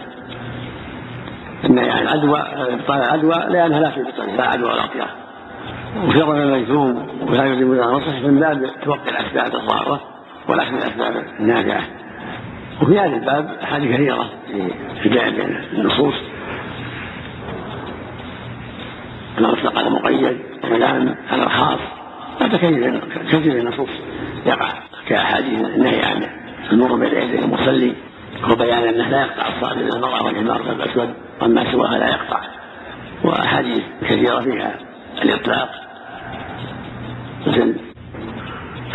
[SPEAKER 2] ان يعني العدوى ابطال العدوى لانها لا في بطنها لا عدوى ولا اطياف وفر من المجذوم ولا يلزم لها نصح من باب توقي الأسباب الضاره والاخذ الأسباب النافعة. وفي هذا الباب احاديث كثيره في بين النصوص. المطلق على مقيد والعام على الخاص. هذا كثير كثير من النصوص يقع كأحاديث النهي عن المر بين يدي المصلي. وبيان أنه لا يقطع الصلاه الا المراه والحمار الاسود وأما سواها لا يقطع. وأحاديث كثيرة فيها الإطلاق. مثل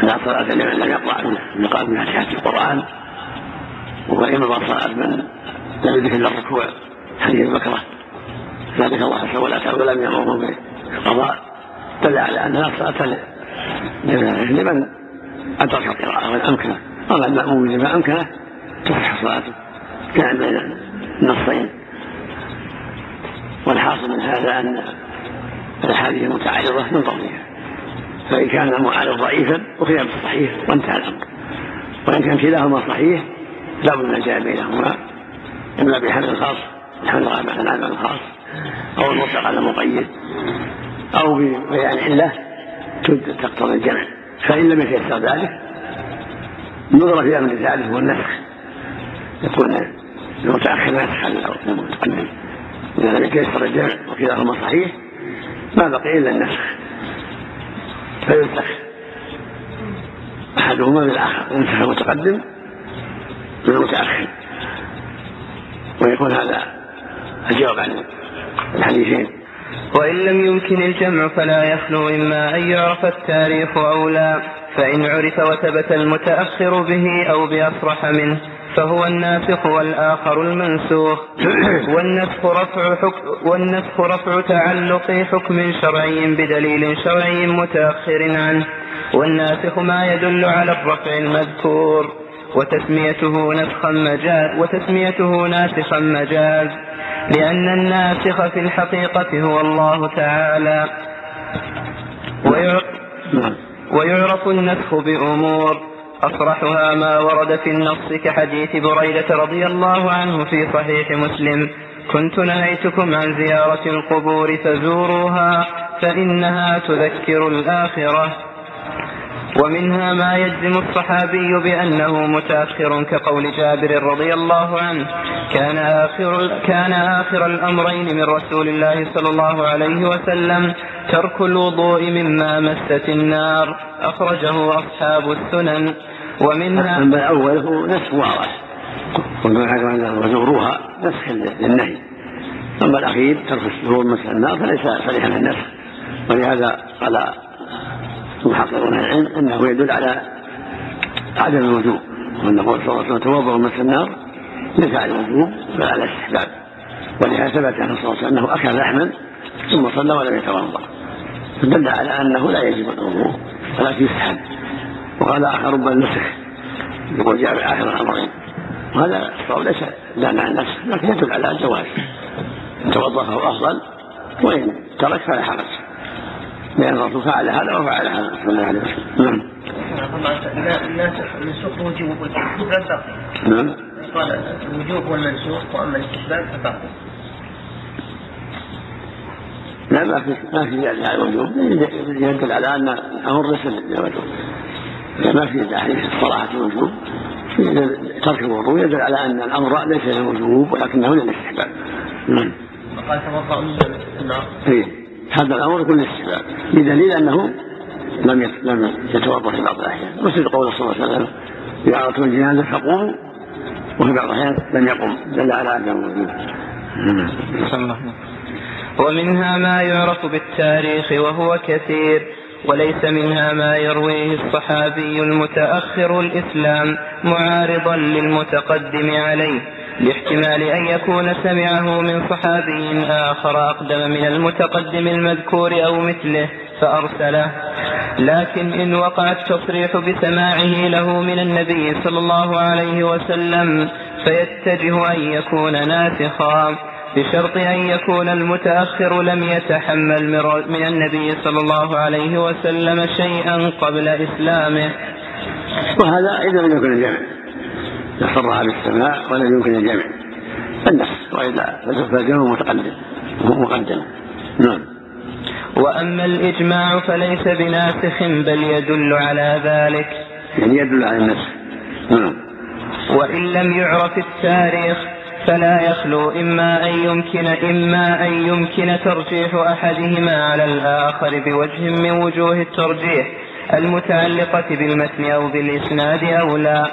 [SPEAKER 2] لا صلاة لمن لم يقرأ يقال من فاتحة القرآن. وإنما صلاة من لم يذكر إلا الركوع حديث بكرة ذكر الله عز وجل ولم يأمرهم بالقضاء دل على أن لا صلاة لمن أدرك القراءة والأمكنة. أما المأموم لما أمكنه صلاته كان بين النصين والحاصل من هذا أن الأحاديث المتعارضة من ضمنها. فإن كان المعارض ضعيفا أخذ بالصحيح وانتهى الأمر. وإن كان كلاهما صحيح لا بد من الجمع بينهما. إما بحمل الخاص الحمل على العمل الخاص أو المطلق على المقيد أو ببيان علة تقتضي الجمع. فإن لم يتيسر ذلك نظر في أمر ذلك هو النسخ. يكون المتأخر نسخ المتقدم إذا لم يتيسر الجمع وكلاهما صحيح ما بقي إلا النسخ فينسخ أحدهما بالآخر. ينسخ المتقدم بالمتأخر ويكون هذا الجواب عن الحديثين.
[SPEAKER 1] وإن لم يمكن الجمع فلا يخلو إما أن يعرف التاريخ أو لا فإن عرف وثبت المتأخر به أو بأصرح منه. فهو الناسخ والآخر المنسوخ. والنسخ رفع حكم والنسخ رفع تعلق حكم شرعي بدليل شرعي متأخر عنه. والناسخ ما يدل على الرفع المذكور. وتسميته نسخا مجاز وتسميته ناسخا مجاز. لأن الناسخ في الحقيقة هو الله تعالى. ويعرف النسخ بأمور. أصرحها ما ورد في النص كحديث بريدة رضي الله عنه في صحيح مسلم. كنت نهيتكم عن زيارة القبور فزوروها فإنها تذكر الآخرة. ومنها ما يجزم الصحابي بأنه متأخر كقول جابر رضي الله عنه كان آخر, كان آخر الأمرين من رسول الله صلى الله عليه وسلم ترك الوضوء مما مست النار أخرجه أصحاب السنن. ومنها
[SPEAKER 2] أما الأول هو نسخ واضح. وما حكم أنه وزوروها نسخ للنهي. أما الأخير ترك الشهور مسح النار فليس صريحا النسخ. ولهذا قال محققون العلم أنه يدل على عدم الوجوب وان قول صلى الله عليه وسلم توضأ مسح النار ليس على الوجوب بل على الاستحباب. ولهذا ثبت عنه صلى الله عليه وسلم أنه أكل لحما ثم صلى ولم يتوضأ. فدل على أنه لا يجب الوضوء ولكن يسحب وقال آخر رب النسخ يقول جاء باخر الأمرين. وهذا الصواب ليس دان عن النسخ لكن يدل على الجواز إن توضأ فهو أفضل وإن ترك فلا حرج. لأن الرسول فعل هذا وفعل هذا. صلى الله عليه وسلم. نعم.
[SPEAKER 3] الناسخ المنسوخ وجوب والاستحباب
[SPEAKER 2] نعم.
[SPEAKER 3] قال الوجوب هو المنسوخ واما الاستحباب فباقي
[SPEAKER 2] لا ما في ما في زيادة على الوجوب يدل على أن الأمر ليس للوجوب ما في أحاديث الصلاة الوجوب ترك الوضوء يدل على أن الأمر ليس للوجوب ولكنه للاستحباب نعم.
[SPEAKER 3] قال توضأ من النار.
[SPEAKER 2] هذا الأمر يكون للاستحباب بدليل أنه لم لم يتوضأ في بعض الأحيان. مثل قول صلى الله عليه وسلم إذا أردتم الجنازة فقوموا. وفي بعض الأحيان لم يقم دل على أنه موجود
[SPEAKER 1] ومنها ما يعرف بالتاريخ وهو كثير وليس منها ما يرويه الصحابي المتأخر الإسلام معارضا للمتقدم عليه. لاحتمال أن يكون سمعه من صحابي آخر أقدم من المتقدم المذكور أو مثله فأرسله. لكن إن وقع التصريح بسماعه له من النبي صلى الله عليه وسلم فيتجه أن يكون ناسخا بشرط أن يكون المتأخر لم يتحمل من النبي صلى الله عليه وسلم شيئا قبل إسلامه.
[SPEAKER 2] وهذا إذا لم يكن الجمع. صرح بالسماع ولم يمكن الجمع النفس وإلا فالجمع متقدم وهو مقدم. نعم.
[SPEAKER 1] وأما الإجماع فليس بناسخ بل يدل على ذلك.
[SPEAKER 2] يعني يدل على النسخ نعم.
[SPEAKER 1] وإن لم يعرف التاريخ فلا يخلو إما أن يمكن إما أن يمكن ترجيح أحدهما على الآخر بوجه من وجوه الترجيح. المتعلقة بالمتن أو بالإسناد أو لا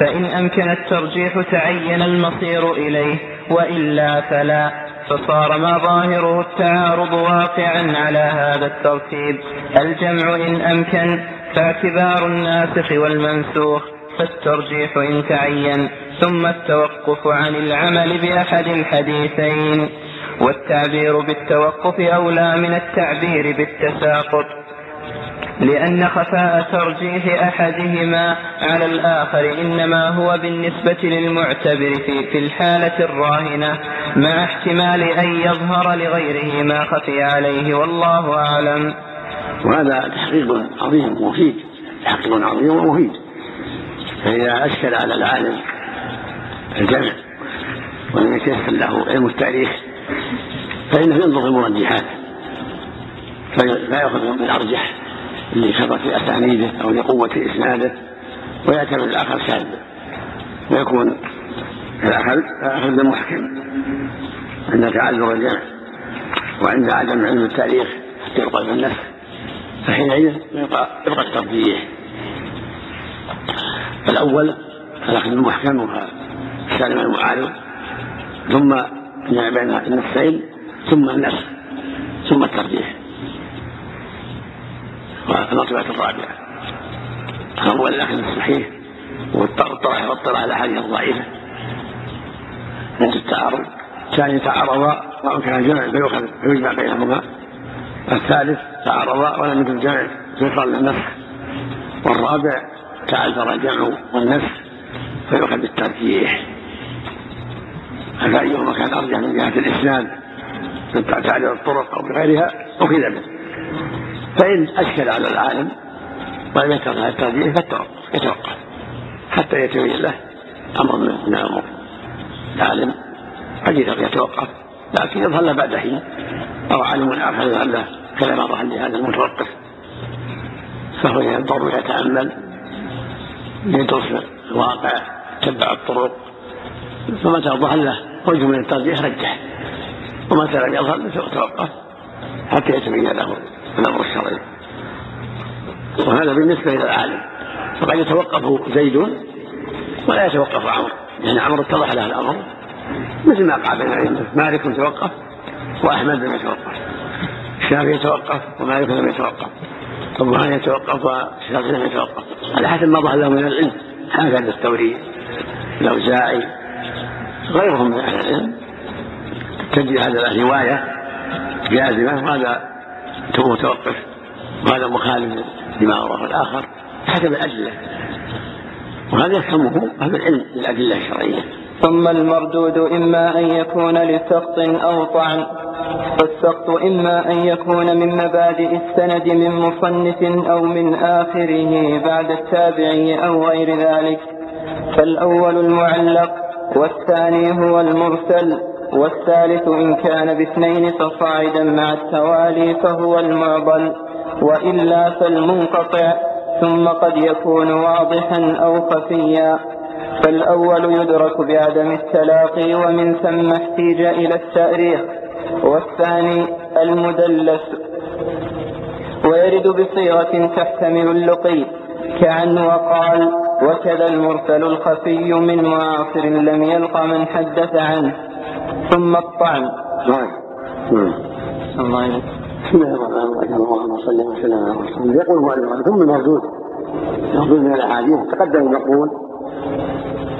[SPEAKER 1] فإن أمكن الترجيح تعين المصير إليه وإلا فلا. فصار ما ظاهره التعارض واقعا على هذا الترتيب. الجمع إن أمكن فاعتبار الناسخ والمنسوخ فالترجيح إن تعين. ثم التوقف عن العمل بأحد الحديثين. والتعبير بالتوقف أولى من التعبير بالتساقط. لأن خفاء ترجيح أحدهما على الآخر إنما هو بالنسبة للمعتبر في, في الحالة الراهنة مع احتمال أن يظهر لغيره ما خفي عليه والله أعلم.
[SPEAKER 2] وهذا تحقيق عظيم ومفيد تحقيق عظيم ومفيد. فإذا أشكل على العالم الجمع ولم يتيسر له علم التاريخ فإنه ينظر المرجحات فيأخذ بالأرجح. لكثرة أسانيده أو لقوة إسناده ويعتبر الآخر شاذا ويكون الأخذ أخذ بالمحكم عند تعذر الجمع وعند عدم علم التاريخ حتى يقال بالنفس فحينئذ يبقى يبقى الترجيح الأول الأخذ بالمحكم وسالم المعارض. ثم بين النفسين ثم النفس ثم الترجيح والمرتبة الرابعة. هو الأخذ الصحيح والطرح والطرح على الأحاديث الضعيفة. عند التعارض. الثاني تعارضا وأمكن الجمع فيؤخذ فيجمع بينهما. الثالث تعارضا ولم يكن الجمع فيقال للنسخ والرابع تعذر الجمع والنسخ فيؤخذ بالترجيح. فأيهما كان أرجح من جهة الإسناد؟ من تعدد الطرق أو بغيرها؟ أخذ به. فإن أشكل على العالم ولم يكن هذا الترجيح فالتوقف يتوقف حتى يتبين له أمر من الأمور. العالم قد يتوقف لكن يظهر له بعد حين. أو عالم آخر يظهر له كلام ظهر لهذا المتوقف. فهو ينظر يتأمل يدرس الواقع يتبع الطرق. فمتى ظهر له وجه من الترجيح رجح. ومتى لم يظهر توقف حتى يتبين له. الامر الشرعي وهذا بالنسبة إلى العالم. فقد يتوقف زيد ولا يتوقف عمرو. لأن عمرو اتضح له الأمر. مثل ما قال بين الائمه مالك توقف وأحمد لم يتوقف. الشافعي يتوقف ومالك لم يتوقف. طبعا يتوقف والشافعي لم يتوقف. على حسب ما ظهر له من العلم. هكذا الثوري الأوزاعي غيرهم من أهل العلم. تجد هذا روايه جازمة. وهذا متوقف وهذا مخالف لما رواه الآخر حسب الادله وهذا يفهمه أهل العلم بالادله الشرعية.
[SPEAKER 1] ثم المردود إما أن يكون لسقط أو طعن فالسقط إما أن يكون من مبادئ السند من مصنف أو من آخره بعد التابعي أو غير ذلك. فالأول المعلق والثاني هو المرسل. والثالث إن كان باثنين فصاعدا مع التوالي فهو المعضل وإلا فالمنقطع ثم قد يكون واضحا أو خفيا. فالأول يدرك بعدم التلاقي ومن ثم احتيج إلى التأريخ. والثاني المدلس ويرد بصيغة تحتمل اللقي كعن وقال وكذا المرسل الخفي من معاصر لم يلق من حدث عنه. ثم الطعن.
[SPEAKER 2] نعم الله بسم الله الرحمن الرحيم اللهم صل وسلم على رسول الله يقول المؤلف ثم مردود. مردود من الأحاديث. تقدم نقول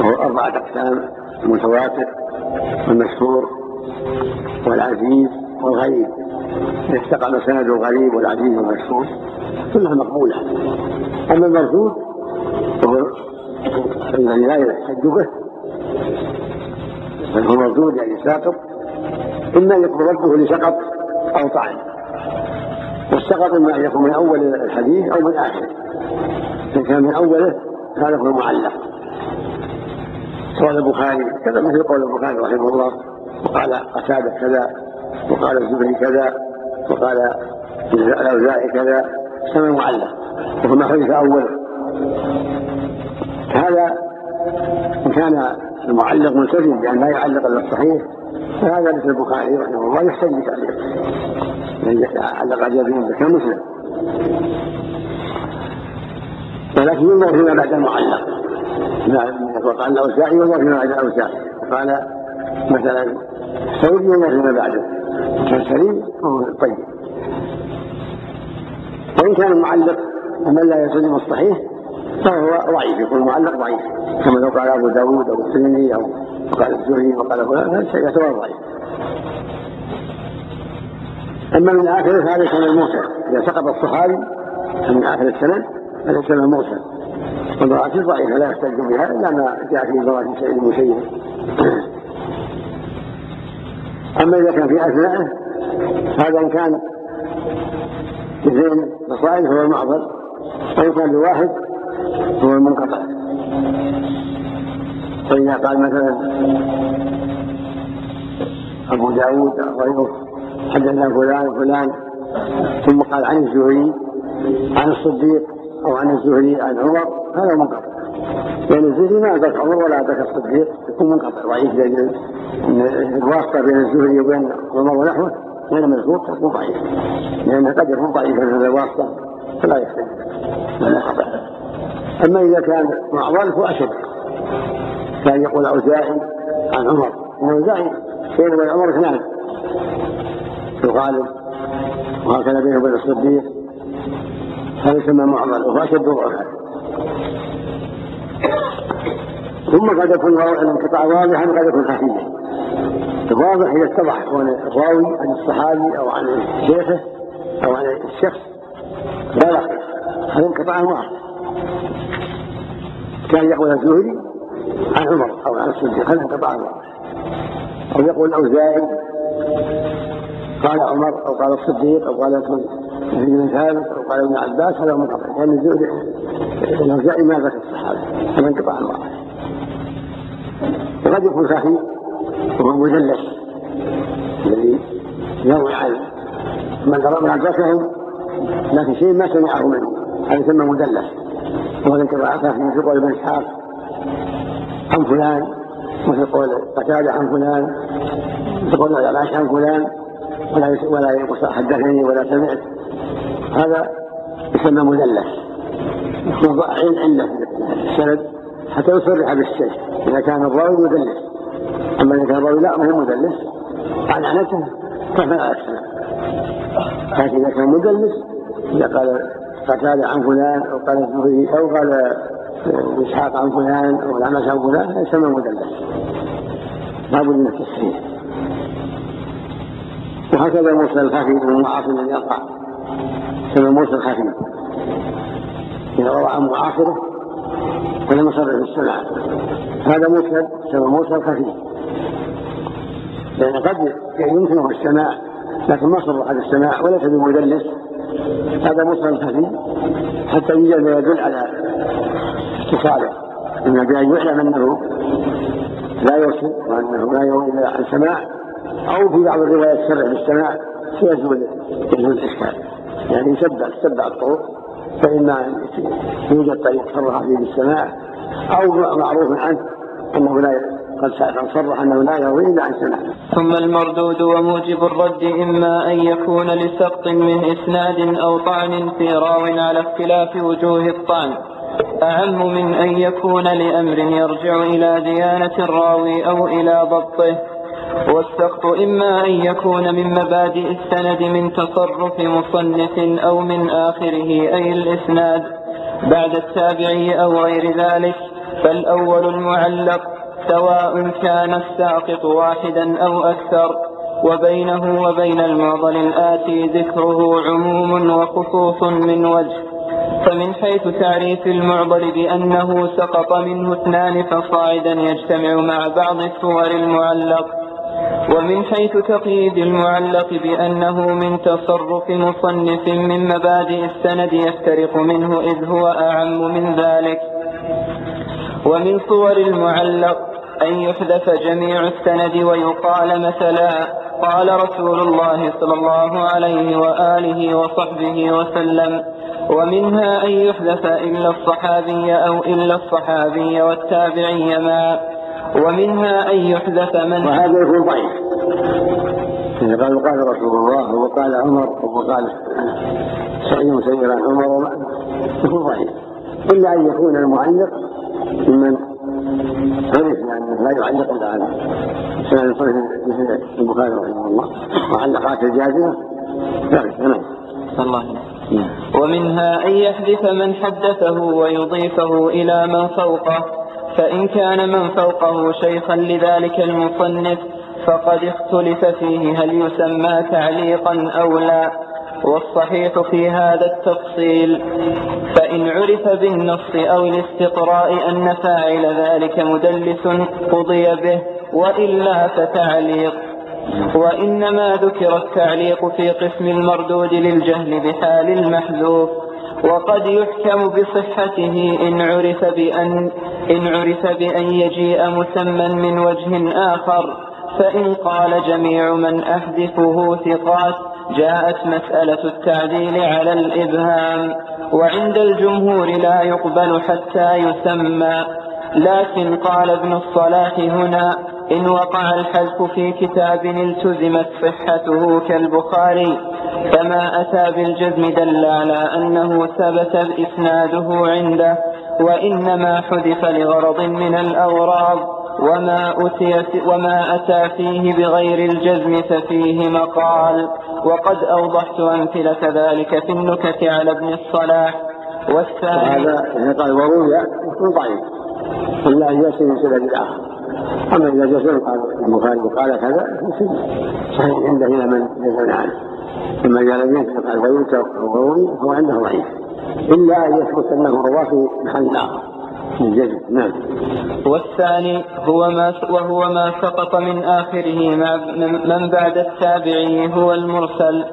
[SPEAKER 2] وهو أربعة أقسام. المتواتر والمشهور والعزيز والغريب. استقام سند الغريب والعزيز والمشهور. كلها مقبولة. أما المردود وهو الذي لا يحتج به. بل هو مردود يعني ساقط؟ إما أن يكون رده لسقط أو طعن. والسقط إما أن يكون من أول الحديث أو من آخره. إن كان من أوله هذا هو المعلق. قال البخاري كذا مثل قول البخاري رحمه الله. وقال قتادة كذا وقال الزبري كذا وقال الأوزاعي كذا. سمى معلق وهو ما حدث أوله. هذا إن كان المعلق ملتزم بأن لا يعلق إلا الصحيح فهذا مثل البخاري رحمه الله يحتاج بتعليق. يعني علق على يدين كمسلم ولكن ينظر فيما بعد المعلق. وقال الأوزاعي ينظر فيما بعد الأوزاعي قال مثلا سعيد ينظر فيما بعده كان سليم فهو طيب. وإن كان المعلق ومن لا يسلم الصحيح فهو ضعيف يكون معلق ضعيف. كما لو قال أبو داود أو الترمذي أو وقال الزهري وقال فلان هذا يعتبر ضعيف. أما من آخر فهذا كان المرسل. إذا سقط الصحابي من آخر السند هذا كان المرسل. والمراتب ضعيفة لا يحتج بها إلا ما جاء في مراتب سعيد المسيب أما إذا كان في أثنائه هذا إن كان اثنين فصائل هو المعضل وإن كان بواحد هو المنقطع. فإذا قال مثلا أبو داود أو غيره حدثنا فلان فلان ثم قال عن الزهري عن الصديق أو عن الزهري عن عمر هذا منقطع. لأن الزهري ما ذكر عمر ولا ذكر الصديق يكون منقطع. ضعيف لأن الواسطة بين الزهري وبين عمر ونحوه غير مذكور تكون ضعيف. لأنه قد يكون ضعيفا هذا الواسطة فلا يحتاج ولا خطأ أما إذا كان معضل فأشد كان يقول أوزاعي عن عمر. أوزاعي بينه وبين عمر اثنان. في الغالب وهكذا بينه وبين الصديق. هذا يسمى معضل وهو أشد ضعفا ثم قد يكون الانقطاع واضحا وقد يكون خفيا الواضح إذا اتضح كون الراوي عن الصحابي أو عن شيخه أو عن الشخص بلغ هذا انقطاع واضح. كان يقول الزهري عن عمر أو عن الصديق هذا انقطاع واضح أو يقول الاوزاعي قال عمر أو قال الصديق أو قال ابن ثابت أو قال ابن عباس هذا منقطع. لأن الزهري الاوزاعي ما ذكر الصحابة هذا انقطاع واضح وقد يكون خفي وهو المدلس الذي يروي عن من عن ذكرهم لكن شيء ما سمعه منه هذا يسمى مدلس وهذا كما في قول ابن إسحاق عن فلان. وفي قول قتادة عن فلان. في قول العلاش عن فلان. ولا ولا يقول حدثني ولا سمعت. هذا يسمى مدلس يكون عين عنده السند حتى يصرح بالشيء إذا كان الراوي مدلس أما إذا كان الراوي لا ما هو مدلس عن عنته فلا اسمع لكن إذا كان مدلس إذا قال قتاده عن فلان أو قال أو قال إسحاق عن فلان أو العمش عن فلان يسمى مدلس. لابد من التصحيح وهكذا موسى الخفي من المعاصي الذي يقع يسمى موسى الخفي. إذا روى عن معاصره ولم يصرح بالسمع هذا موسى يسمى موسى الخفي. لأن قد يمكنه السماع لكن ما صرح بالسماع وليس بمدلس. هذا موسى الخفي حتى يوجد ما يدل على اتصاله إما بأن يعلم أنه لا يوصل وأنه لا يروي إلا عن سماع أو في بعض الروايات سرع بالسماع يزول يزول الإشكال. يعني يتبع تتبع الطرق. فإما يوجد طريق صرح فيه بالسماع أو معروف عنه أنه لا قد صرح أنه لا يروي إلا عن سماع.
[SPEAKER 1] ثم المردود وموجب الرد إما أن يكون لسقط من إسناد أو طعن في راو على اختلاف وجوه الطعن. أعم من أن يكون لأمر يرجع إلى ديانة الراوي أو إلى ضبطه. والسقط إما أن يكون من مبادئ السند من تصرف مصنف أو من آخره أي الإسناد. بعد التابعي أو غير ذلك فالأول المعلق. سواء كان الساقط واحدا أو أكثر وبينه وبين المعضل الآتي ذكره عموم وخصوص من وجه. فمن حيث تعريف المعضل بأنه سقط منه اثنان فصاعدا يجتمع مع بعض الصور المعلق. ومن حيث تقييد المعلق بأنه من تصرف مصنف من مبادئ السند يفترق منه إذ هو أعم من ذلك. ومن صور المعلق أن يحدث جميع السند ويقال مثلا قال رسول الله صلى الله عليه وآله وصحبه وسلم ومنها أن يحذف إلا الصحابي أو إلا الصحابي والتابعي معا ومنها أن يحذف من
[SPEAKER 2] وهذا يكون ضعيف. قال قال رسول الله وقال عمر وقال سعيد عن عمر يكون ضعيف. إلا أن يكون المعلق ممن عرف لأنه لا يعلق إلا على سنن صحيح مثل البخاري رحمه الله. وعلقات الجازمة ذلك نعم.
[SPEAKER 1] الله ومنها أن يحذف من حدثه ويضيفه إلى من فوقه فإن كان من فوقه شيخا لذلك المصنف فقد اختلف فيه هل يسمى تعليقا أو لا. والصحيح في هذا التفصيل فإن عرف بالنص أو الاستقراء أن فاعل ذلك مدلس قضي به وإلا فتعليق. وإنما ذكر التعليق في قسم المردود للجهل بحال المحذوف وقد يحكم بصحته إن عرف بأن إن عرف بأن يجيء مسمى من وجه آخر فإن قال جميع من أحذفه ثقات جاءت مسألة التعديل على الإبهام وعند الجمهور لا يقبل حتى يسمى. لكن قال ابن الصلاح هنا إن وقع الحذف في كتاب التزمت صحته كالبخاري فما أتى بالجزم دل على أنه ثبت إسناده عنده وإنما حذف لغرض من الأغراض. وما, أتي وما أتى فيه بغير الجزم ففيه مقال. وقد أوضحت أمثلة ذلك في النكت على ابن الصلاح.
[SPEAKER 2] والثاني هذا قال وروي ضعيف. إلا أن يأتي من سبب الآخر. أما إذا جزم قال البخاري قال كذا صحيح عنده إلى من جزم عنه. ثم قال ينسب قال وينسب وروي هو عنده ضعيف. إلا أن يثبت أنه رواه في محل آخر. نعم.
[SPEAKER 1] والثاني هو ما وهو ما سقط من آخره من بعد التابعي هو المرسل.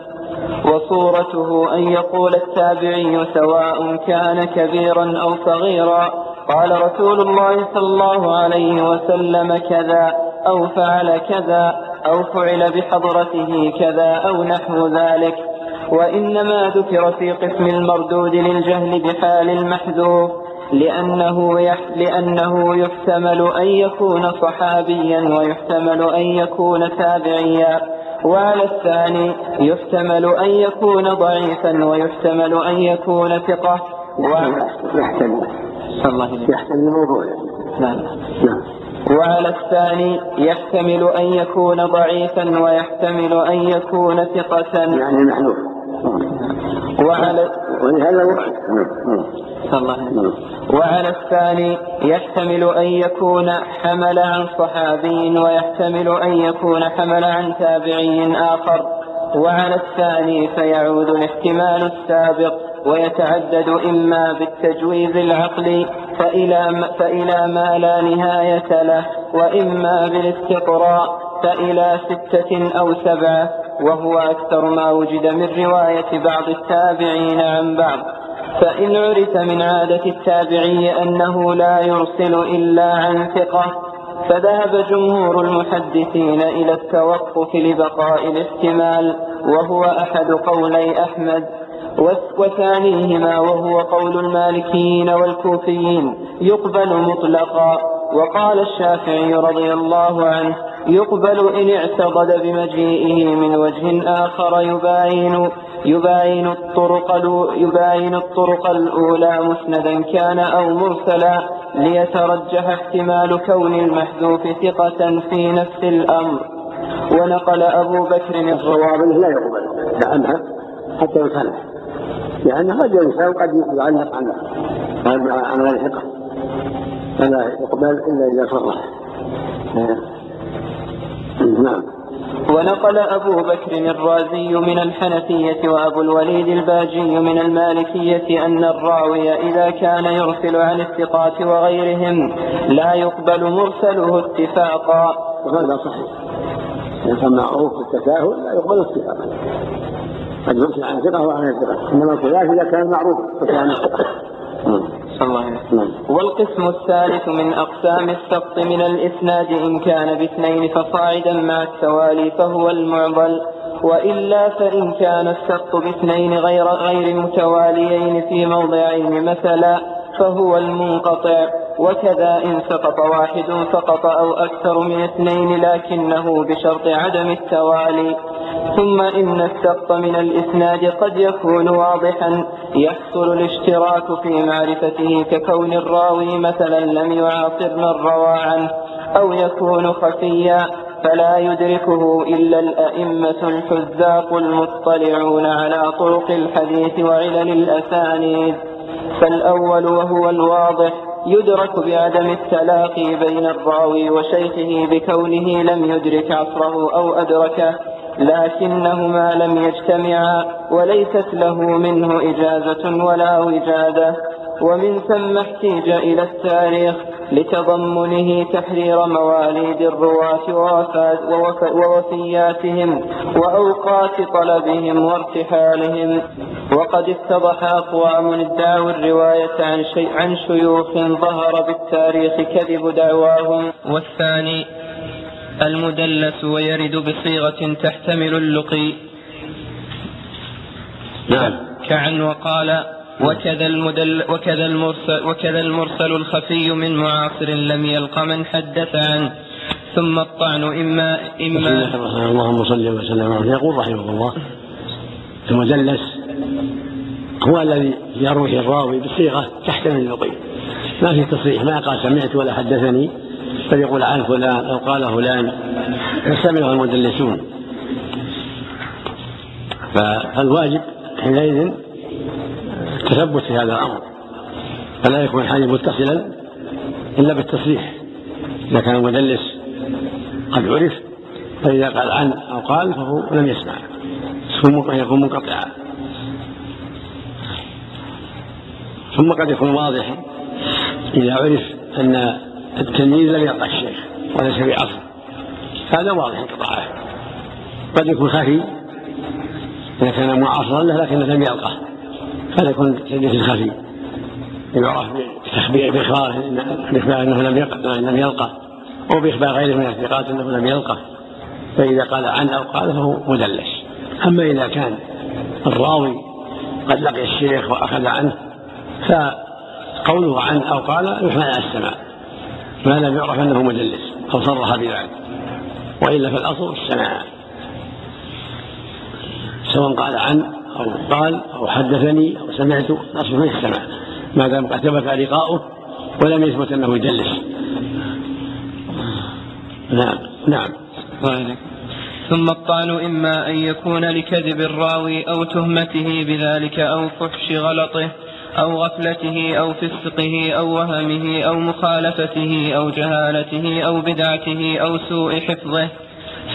[SPEAKER 1] وصورته أن يقول التابعي سواء كان كبيرا أو صغيرا قال رسول الله صلى الله عليه وسلم كذا أو فعل كذا أو فعل بحضرته كذا أو نحو ذلك. وإنما ذكر في قسم المردود للجهل بحال المحذوف. لأنه, يح لأنه يحتمل أن يكون صحابيا ويحتمل أن يكون تابعيا. وعلى الثاني يحتمل أن يكون ضعيفا ويحتمل أن يكون ثقة.
[SPEAKER 2] يحتمل. يحتمل. الموضوع
[SPEAKER 1] نعم. نعم. وعلى الثاني يحتمل أن يكون ضعيفا ويحتمل أن يكون ثقة.
[SPEAKER 2] يعني محلوف
[SPEAKER 1] وعلى الله وعلى الثاني يحتمل أن يكون حمل عن صحابي ويحتمل أن يكون حمل عن تابعي آخر؟ وعلى الثاني فيعود الاحتمال السابق ويتعدد إما بالتجويز العقلي فإلى, فإلى ما لا نهاية له وإما بالاستقراء فإلى ستة أو سبعة. وهو أكثر ما وجد من رواية بعض التابعين عن بعض. فإن عرف من عادة التابعي أنه لا يرسل إلا عن ثقة فذهب جمهور المحدثين إلى التوقف لبقاء الاحتمال وهو أحد قولي أحمد. وثانيهما وهو قول المالكيين والكوفيين يقبل مطلقا. وقال الشافعي رضي الله عنه يقبل إن اعتضد بمجيئه من وجه آخر يباين يباين الطرق يباين الطرق الأولى مسندا كان أو مرسلا ليترجح احتمال كون المحذوف ثقة في نفس الأمر. ونقل أبو بكر
[SPEAKER 2] الصواب لا يقبل. عنها حتى يصلح لأنه قد ينسى وقد يعلق عن غير ثقة. فلا يقبل إلا إذا صرح
[SPEAKER 1] نعم. ونقل أبو بكر الرازي من الحنفية وأبو الوليد الباجي من المالكية أن الراوي إذا كان يرسل عن الثقات وغيرهم لا يقبل مرسله اتفاقا.
[SPEAKER 2] وهذا صحيح. إذا كان معروف بالتساهل لا يقبل اتفاقا. قد يرسل عن ثقة وعن الثقة. إنما الخلاف إذا كان معروف
[SPEAKER 1] الله. والقسم الثالث من أقسام السقط من الإسناد إن كان باثنين فصاعدا مع التوالي فهو المعضل وإلا فإن كان السقط باثنين غير غير متواليين في موضعين مثلا فهو المنقطع وكذا إن سقط واحد فقط أو أكثر من اثنين لكنه بشرط عدم التوالي. ثم إن السقط من الإسناد قد يكون واضحا يحصل الاشتراك في معرفته ككون الراوي مثلا لم يعاصر من روى عنه أو يكون خفيا فلا يدركه إلا الأئمة الحذاق المطلعون على طرق الحديث وعلل الأسانيد. فالأول وهو الواضح يدرك بعدم التلاقي بين الراوي وشيخه بكونه لم يدرك عصره أو أدركه لكنهما لم يجتمعا وليست له منه إجازة ولا وجادة ومن ثم احتيج إلى التاريخ لتضمنه تحرير مواليد الرواة ووفياتهم وأوقات طلبهم وارتحالهم. وقد اتضح أقوام ادعوا الرواية عن, شيء عن شيوخ ظهر بالتاريخ كذب دعواهم. والثاني المدلس ويرد بصيغة تحتمل اللقي. نعم. كعن وقال وكذا المدل وكذا المرسل وكذا المرسل الخفي من معاصر لم يلق من حدث عنه. ثم الطعن إما إما
[SPEAKER 2] اللهم صل وسلم عليه يقول رحمه الله. المدلس هو الذي يروي الراوي بصيغة تحتمل اللقي ما في تصريح. ما قال سمعت ولا حدثني. بل يقول عن فلان أو قال فلان. يستعمله المدلسون. فالواجب حينئذ التثبت في هذا الأمر. فلا يكون الحديث متصلا إلا بالتصريح. إذا كان المدلس قد عرف فإذا قال عن أو قال فهو لم يسمع. يكون منقطعا. ثم قد يكون واضحا إذا عرف أن التلميذ لم يلقى الشيخ وليس في عصر. هذا واضح انقطاعه قد يكون خفي إذا كان معاصرا له لكنه لم يلقه هذا يكون تدليس خفي يعرف بإخباره بإخبار أنه لم يلقى لم يلقى أو بإخبار غيره من الثقات أنه لم يلقه فإذا قال عن أو قال فهو مدلس. أما إذا كان الراوي قد لقي الشيخ وأخذ عنه فقوله عنه أو قال يحمل على السماع ما لم يعرف أنه مدلس أو صرح بذلك. وإلا فالأصل السماع سواء قال عن أو قال أو حدثني أو سمعت الأصل في السماع. ما دام قد ثبت لقاؤه ولم يثبت أنه يدلس نعم نعم.
[SPEAKER 1] ثم الطعن إما أن يكون لكذب الراوي أو تهمته بذلك أو فحش غلطه أو غفلته أو فسقه أو وهمه أو مخالفته أو جهالته أو بدعته أو سوء حفظه.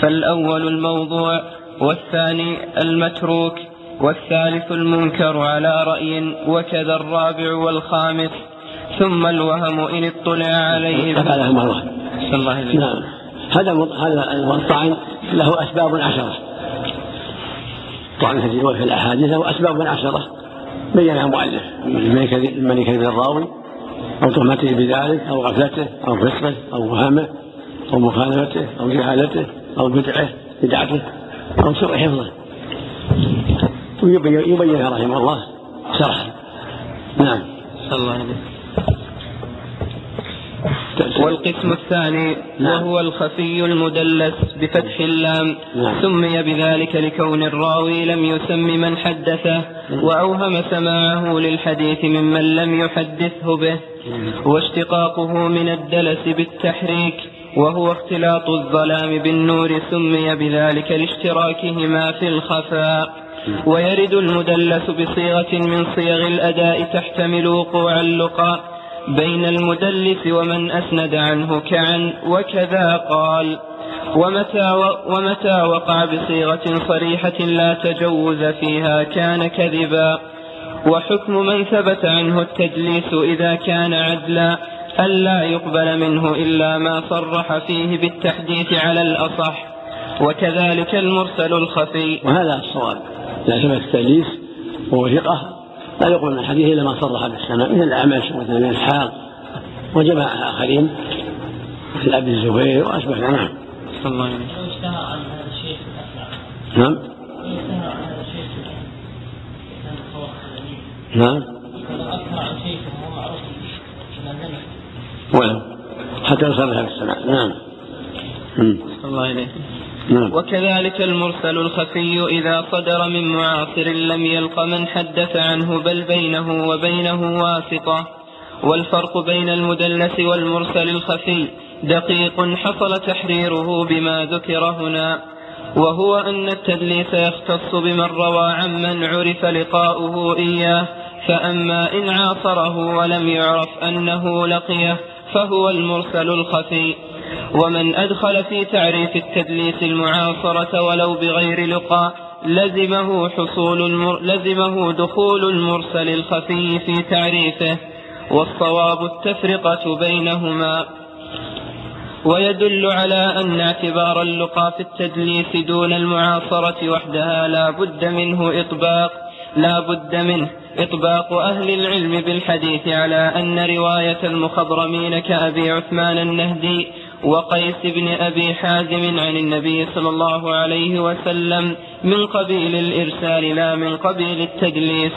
[SPEAKER 1] فالأول الموضوع والثاني المتروك. والثالث المنكر على رأي وكذا الرابع والخامس ثم الوهم إن اطلع عليه.
[SPEAKER 2] هذا الوهم الله. نعم. هذا هذا الطعن له أسباب عشرة. طعن في الأحاديث له أسباب عشرة. بينها المؤلف من يكذب الراوي أو تهمته بذلك أو غفلته أو فسقه أو وهمه أو مخالفته أو جهالته أو بدعه بدعته أو سوء حفظه. يبينها رحمه الله. شرحا نعم.
[SPEAKER 1] صلى الله عليه والقسم الثاني نعم. وهو الخفي المدلس بفتح اللام. نعم. سمي بذلك لكون الراوي لم يسم من حدثه نعم. وأوهم سماعه للحديث ممن لم يحدثه به. واشتقاقه من الدلس بالتحريك وهو اختلاط الظلام بالنور سمي بذلك لاشتراكهما في الخفاء. ويرد المدلس بصيغة من صيغ الأداء تحتمل وقوع اللقاء بين المدلس ومن أسند عنه كعن وكذا قال. ومتى, ومتى وقع بصيغة صريحة لا تجوز فيها كان كذبا. وحكم من ثبت عنه التدليس إذا كان عدلا ألا يقبل منه إلا ما صرح فيه بالتحديث على الأصح. وكذلك المرسل الخفي
[SPEAKER 2] وهذا الصواب إذا ثبت التدليس وهو ثقة لا يقبل من الحديث إلا ما صرح بالسماء مثل الأعمش ومثل ابن إسحاق وجماعه اخرين مثل أبي الزبير وأشبه نعم. صلى الله عليه وسلم. نعم. نعم. ولو حتى يصرح بالسماء نعم.
[SPEAKER 1] الله عليه. نعم. وكذلك المرسل الخفي إذا صدر من معاصر لم يلق من حدث عنه بل بينه وبينه واسطة. والفرق بين المدلس والمرسل الخفي دقيق حصل تحريره بما ذكر هنا. وهو أن التدليس يختص بمن روى عمن عرف لقاؤه إياه فأما إن عاصره ولم يعرف أنه لقيه فهو المرسل الخفي. ومن أدخل في تعريف التدليس المعاصرة ولو بغير لقاء لزمه حصول المر... لزمه دخول المرسل الخفي في تعريفه والصواب التفرقة بينهما. ويدل على أن اعتبار اللقاء في التدليس دون المعاصرة وحدها لا بد منه إطباق لا بد منه إطباق أهل العلم بالحديث على أن رواية المخضرمين كأبي عثمان النهدي وقيس بن أبي حازم عن النبي صلى الله عليه وسلم من قبيل الإرسال لا من قبيل التدليس.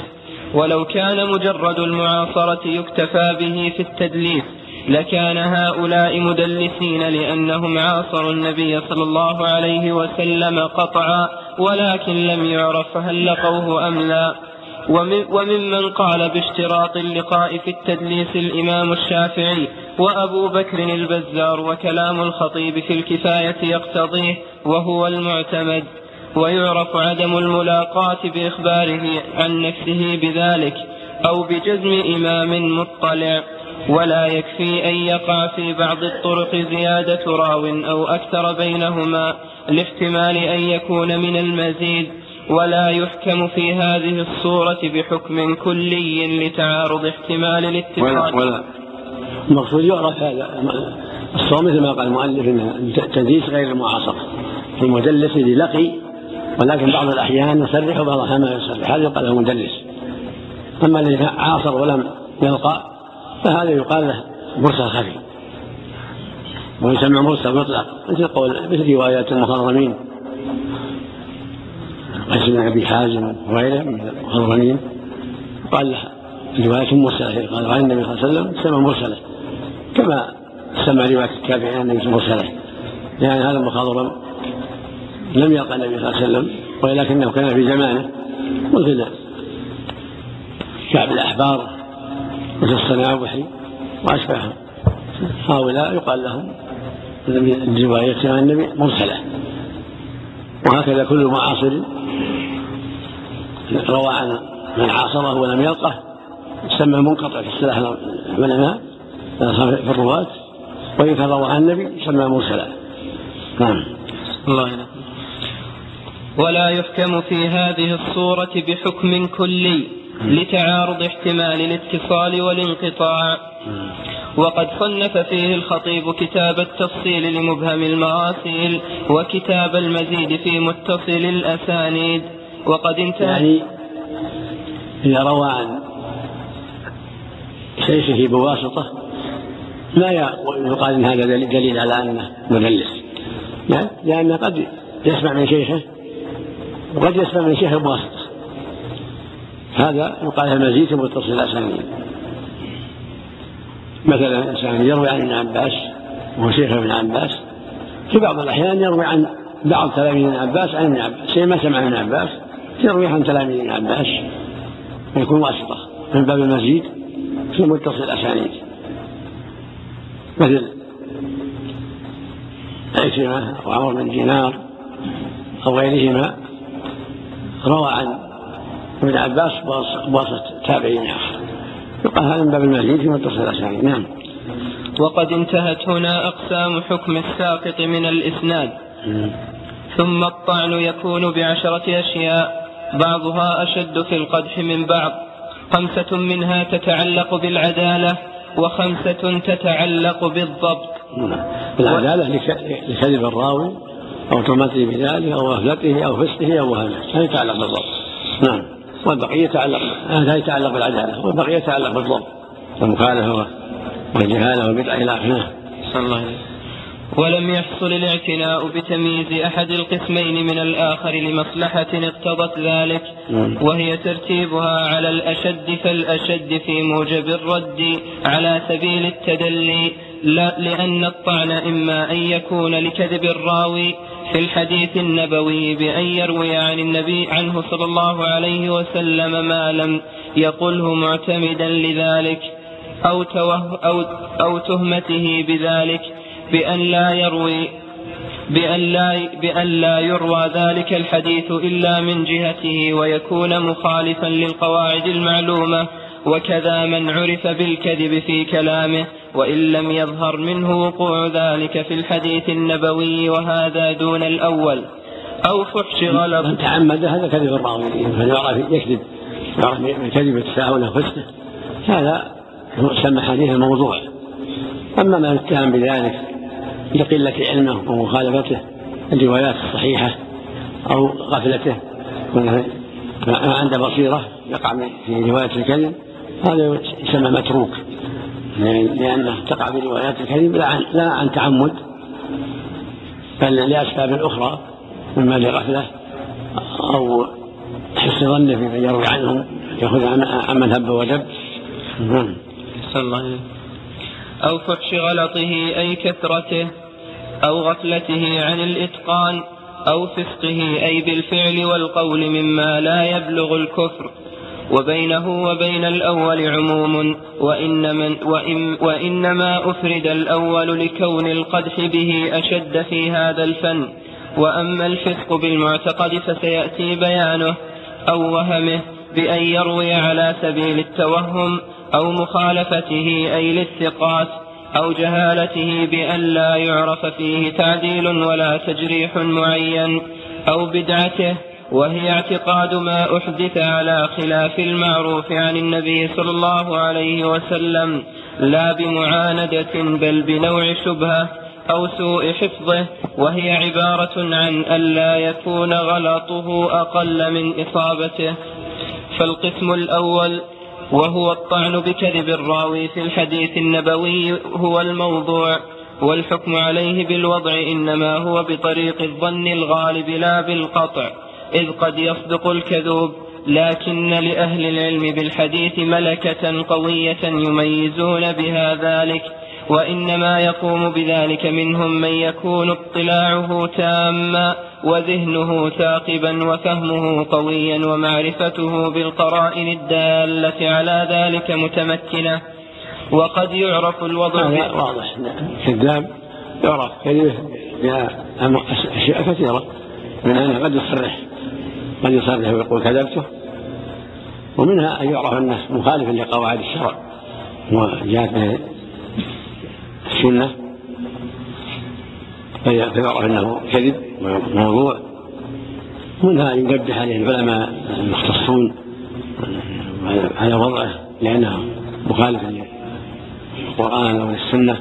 [SPEAKER 1] ولو كان مجرد المعاصرة يكتفى به في التدليس لكان هؤلاء مدلسين لأنهم عاصروا النبي صلى الله عليه وسلم قطعا ولكن لم يعرف هل لقوه أم لا. وممن قال باشتراط اللقاء في التدليس الإمام الشافعي وأبو بكر البزار وكلام الخطيب في الكفاية يقتضيه وهو المعتمد ويعرف عدم الملاقاة بإخباره عن نفسه بذلك أو بجزم إمام مطلع ولا يكفي أن يقع في بعض الطرق زيادة راو أو أكثر بينهما لاحتمال أن يكون من المزيد ولا يحكم في هذه الصورة بحكم كلي لتعارض احتمال الاتصال
[SPEAKER 2] ولا, ولا المقصود يعرف هذا. الصوم مثل ما قال المؤلف إن التدليس غير المعاصرة المدلس الذي لقي ولكن بعض الأحيان يصرح وبعض الأحيان ما يصرح هذا يقال له مدلس. أما الذي عاصر ولم يلقى فهذا يقال له مرسل خفي. ويسمى مرسل مطلق. مثل قول مثل روايات المخرمين. قيس بن أبي حازم وغيره من المخضرمين قال له رواية مرسلة. قال عن النبي صلى الله عليه وسلم سمى مرسلة. كما سمى رواية التابعين عن النبي مرسله لأن هذا المخضرم لم يلقى النبي صلى الله عليه وسلم ولكنه كان في زمانه مثل كعب الأحبار مثل الصنابحي واشبههم هؤلاء يقال لهم رواية عن النبي مرسلة. وهكذا كل معاصر روى عن من عاصره ولم يلقه سمى منقطع في اصطلاح العلماء. في الرواة. وإن كان روى عن النبي سمى مرسلا. نعم.
[SPEAKER 1] الله ينعم. ولا يحكم في هذه الصورة بحكم كلي لتعارض احتمال الاتصال والانقطاع. وقد صنف فيه الخطيب كتاب التفصيل لمبهم المراسيل وكتاب المزيد في متصل الأسانيد. وقد انتهى.
[SPEAKER 2] يعني إذا روى عن شيخه بواسطة لا يقال إن هذا دليل على أنه مدلس. يعني لأنه قد يسمع من شيخه وقد يسمع من شيخه بواسطة هذا يقال المزيد متصل الأسانيد مثلا إنسان يروي عن ابن عباس وهو شيخ ابن عباس. في بعض الأحيان يروي عن بعض تلاميذ ابن عباس عن ابن عباس. شيء ما سمع ابن عباس يروي عن تلاميذ ابن عباس. ويكون واسطة من باب المزيد في متصل الأسانيد. مثل عكرمة أو عمر بن دينار أو غيرهما روى عن ابن عباس بواسطة تابعين آخر يقال هذا من باب المزيد في متصل الأسانيد. نعم.
[SPEAKER 1] وقد انتهت هنا أقسام حكم الساقط من الإسناد. ثم الطعن يكون بعشرة أشياء بعضها أشد في القدح من بعض. خمسة منها تتعلق بالعدالة وخمسة تتعلق بالضبط.
[SPEAKER 2] بالعدالة لكذب الراوي أو تهمته بذلك أو غفلته أو فسقه أو وهمه هذا يتعلق بالضبط. نعم. والبقية يتعلق هذا يتعلق بالعدالة. والبقية يتعلق بالضبط. المخالفة والجهالة والبدعة إلى آخره.
[SPEAKER 1] صلى الله عليه ولم يحصل الاعتناء بتمييز أحد القسمين من الآخر لمصلحة اقتضت ذلك وهي ترتيبها على الأشد فالأشد في موجب الرد على سبيل التدلي لا لأن الطعن إما أن يكون لكذب الراوي في الحديث النبوي بأن يروي عن النبي عنه صلى الله عليه وسلم ما لم يقله معتمدا لذلك أو, توه أو, أو تهمته بذلك. بأن لا يروي بأن لا, بأن لا يروى ذلك الحديث إلا من جهته ويكون مخالفا للقواعد المعلومة وكذا من عرف بالكذب في كلامه وإن لم يظهر منه وقوع ذلك في الحديث النبوي وهذا دون الأول. أو فحش غلط.
[SPEAKER 2] من تعمد هذا كذب الراوي يعرف يكذب يعرف الكذب التساهل فسده هذا يسمى حديث الموضوع. أما من اتهم بذلك لقلة علمه ومخالفته الروايات الصحيحة أو غفلته ما عنده بصيرة يقع في رواية الكذب هذا يسمى متروك لأنه تقع في روايات الكذب لا عن, لا عن تعمد بل لأسباب أخرى مما لغفلة أو حس ظنه فيمن يروي عنه يأخذ عمن هب ودب
[SPEAKER 1] نعم. الله أو فحش غلطه أي كثرته. أو غفلته عن الإتقان أو فسقه أي بالفعل والقول مما لا يبلغ الكفر. وبينه وبين الأول عموم وإن من وإن وإنما أفرد الأول لكون القدح به أشد في هذا الفن. وأما الفسق بالمعتقد فسيأتي بيانه أو وهمه بأن يروي على سبيل التوهم أو مخالفته أي للثقات أو جهالته بأن لا يعرف فيه تعديل ولا تجريح معين أو بدعته وهي اعتقاد ما أحدث على خلاف المعروف عن النبي صلى الله عليه وسلم لا بمعاندة بل بنوع شبهة أو سوء حفظه وهي عبارة عن ألا يكون غلطه أقل من إصابته. فالقسم الأول وهو الطعن بكذب الراوي في الحديث النبوي هو الموضوع والحكم عليه بالوضع إنما هو بطريق الظن الغالب لا بالقطع إذ قد يصدق الكذوب لكن لأهل العلم بالحديث ملكة قوية يميزون بها ذلك وإنما يقوم بذلك منهم من يكون اطلاعه تاما. وذهنه ثاقبا وفهمه قويا ومعرفته بالقرائن الدالة على ذلك متمكنة. وقد يعرف الوضع.
[SPEAKER 2] هذا واضح. كذاب يعرف. كذبه أشياء كثيرة. من أنه قد يصرح. قد يصرح ويقول كذبته. ومنها أن يعرف أنه مخالف لقواعد الشرع. وجاءت به السنة. فيعرف أنه كذب موضوع منها أن يقدح عليه العلماء المختصون على وضعه لأنه مخالف للقرآن أو للسنة.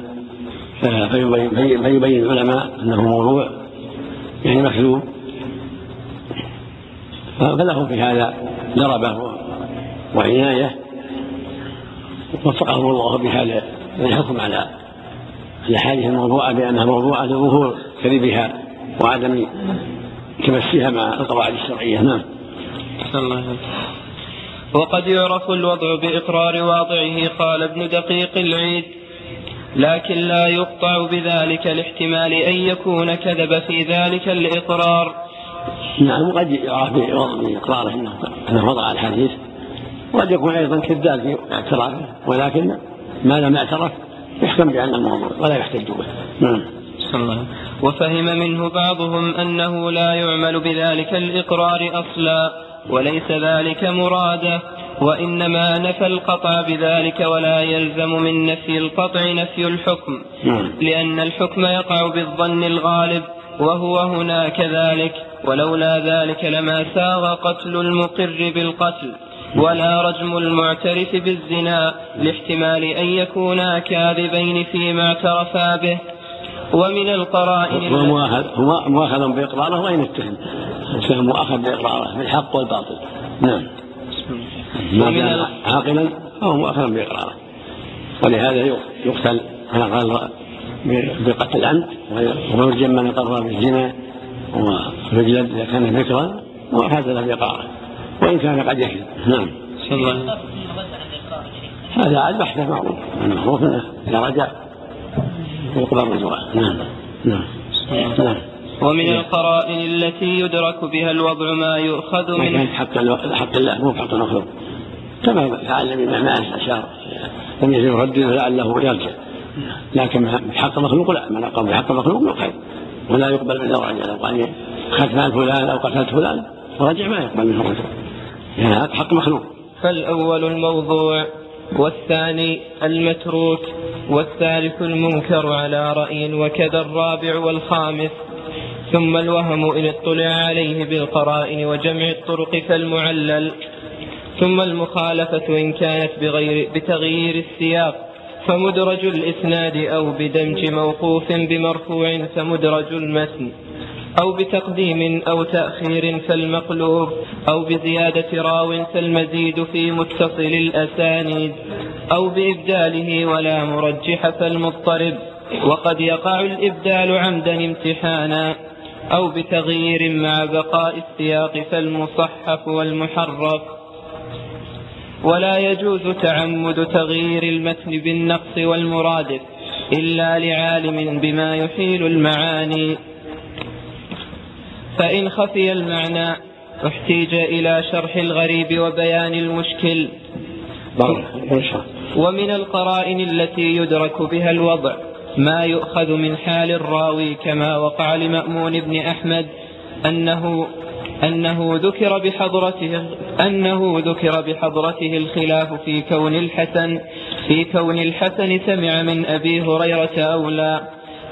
[SPEAKER 2] فيبين, العلماء أنه موضوع يعني مكذوب. فله في هذا دربة وعناية وفقه الله بهذا الحكم على الاحاديث الموضوعه بأنها موضوعه لظهور كذبها وعدم تمسيها مع القواعد الشرعية. نعم.
[SPEAKER 1] الله وقد يعرف الوضع بإقرار واضعه قال ابن دقيق العيد. لكن لا يقطع بذلك الاحتمال أن يكون كذب في ذلك الإقرار.
[SPEAKER 2] نعم وقد يعرف بإقراره أنه وضع الحديث. وقد يكون أيضا كذاب في اعترافه ولكن ما لم يعترف. يحكم بأنه موضوع ولا يحتج به نعم.
[SPEAKER 1] الله وفهم منه بعضهم أنه لا يعمل بذلك الإقرار أصلا وليس ذلك مراده وإنما نفى القطع بذلك ولا يلزم من نفي القطع نفي الحكم.
[SPEAKER 2] نعم.
[SPEAKER 1] لأن الحكم يقع بالظن الغالب وهو هنا كذلك ولولا ذلك لما ساغ قتل المقر بالقتل. ولا رجم المعترف بالزنا لاحتمال أن يكونا كاذبين فيما اعترفا به. ومن القرائن
[SPEAKER 2] هو مؤاخذ هو مؤاخذ بإقراره وإن اتهم. هو مؤاخذ بإقراره بالحق والباطل. نعم. ما كان عاقلا فهو مؤاخذ بإقراره. ولهذا يقتل على قال بقتل العمد ويرجم من اقر بالزنا ويجلد إذا كان ذكرا وهذا له بإقراره. وإن كان قد يكذب نعم. الله هذا عاد بحثه معروف. المعروف انه اذا رجع يقبل رجوعه. نعم. نعم. نعم.
[SPEAKER 1] ومن القرائن التي يدرك بها الوضع ما يؤخذ من
[SPEAKER 2] حق حق الله مو حق المخلوق كما فعل النبي مع ماعز اشار لم يزل يردده لعله يرجع. لكن بحق المخلوق لا. من أقام بحق المخلوق يؤخذ ولا يقبل منه رجع. لو قال اخذت مال فلان أو قتلت فلان فرجع ما يقبل منه الرجوع يعني هذا حق مخلوق.
[SPEAKER 1] فالأول الموضوع والثاني المتروك والثالث المنكر على رأي وكذا الرابع والخامس. ثم الوهم إن اطلع عليه بالقرائن وجمع الطرق فالمعلل. ثم المخالفة إن كانت بغير بتغيير السياق. فمدرج الإسناد أو بدمج موقوف بمرفوع فمدرج المتن. أو بتقديم أو تأخير فالمقلوب أو بزيادة راو فالمزيد في متصل الأسانيد أو بإبداله ولا مرجح فالمضطرب. وقد يقع الإبدال عمدا امتحانا أو بتغيير مع بقاء السياق فالمصحف والمحرف ولا يجوز تعمد تغيير المتن بالنقص والمرادف إلا لعالم بما يحيل المعاني. فإن خفي المعنى احتيج إلى شرح الغريب وبيان المشكل. ومن القرائن التي يدرك بها الوضع ما يؤخذ من حال الراوي كما وقع لمأمون بن أحمد أنه أنه ذكر بحضرته أنه ذكر بحضرته الخلاف في كون الحسن في كون الحسن سمع من أبي هريرة أو لا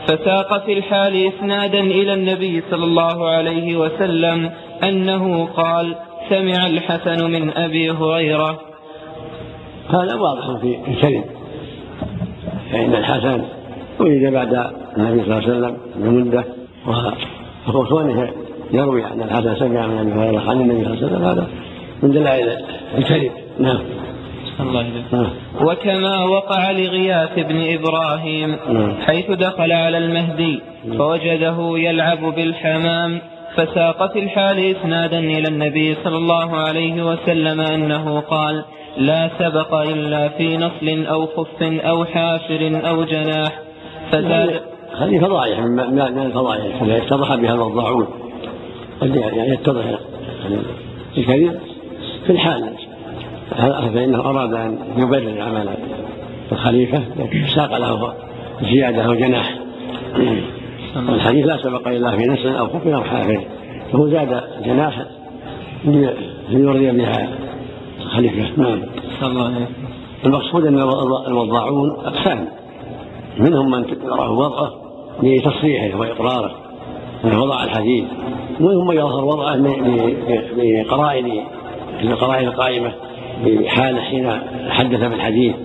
[SPEAKER 1] فساق في الحال إسنادا إلى النبي صلى الله عليه وسلم أنه قال سمع الحسن من أبي هريرة.
[SPEAKER 2] هذا واضح في الكذب فإن الحسن ولد بعد النبي صلى الله عليه وسلم بمدة وكونه يروي أن الحسن سمع من أبي هريرة عن النبي صلى الله عليه وسلم. هذا من دلائل الكذب نعم.
[SPEAKER 1] الله نعم. وكما وقع لغياث بن إبراهيم
[SPEAKER 2] نعم.
[SPEAKER 1] حيث دخل على المهدي فوجده يلعب بالحمام فساق في الحال إسنادا إلى النبي صلى الله عليه وسلم أنه قال لا سبق إلا في نصل أو خف أو حافر أو جناح. فزاد
[SPEAKER 2] هذه فضائح من الفضائح. يتضح بها الوضاعون يعني يتضح الكريم في الحال. فإنه أراد أن يبرر عمل الخليفة ساق له زيادة أو جناح الحديث لا سبق إلا في نسل أو خف أو حافر فهو زاد جناح ليرضي بها الخليفة. نعم. المقصود أن الوضاعون أقسام. منهم من يراه وضعه لتصحيحه وإقراره من وضع الحديث. ومنهم من يظهر وضعه لقرائن القرائن القائمة. بحاله حين حدث بالحديث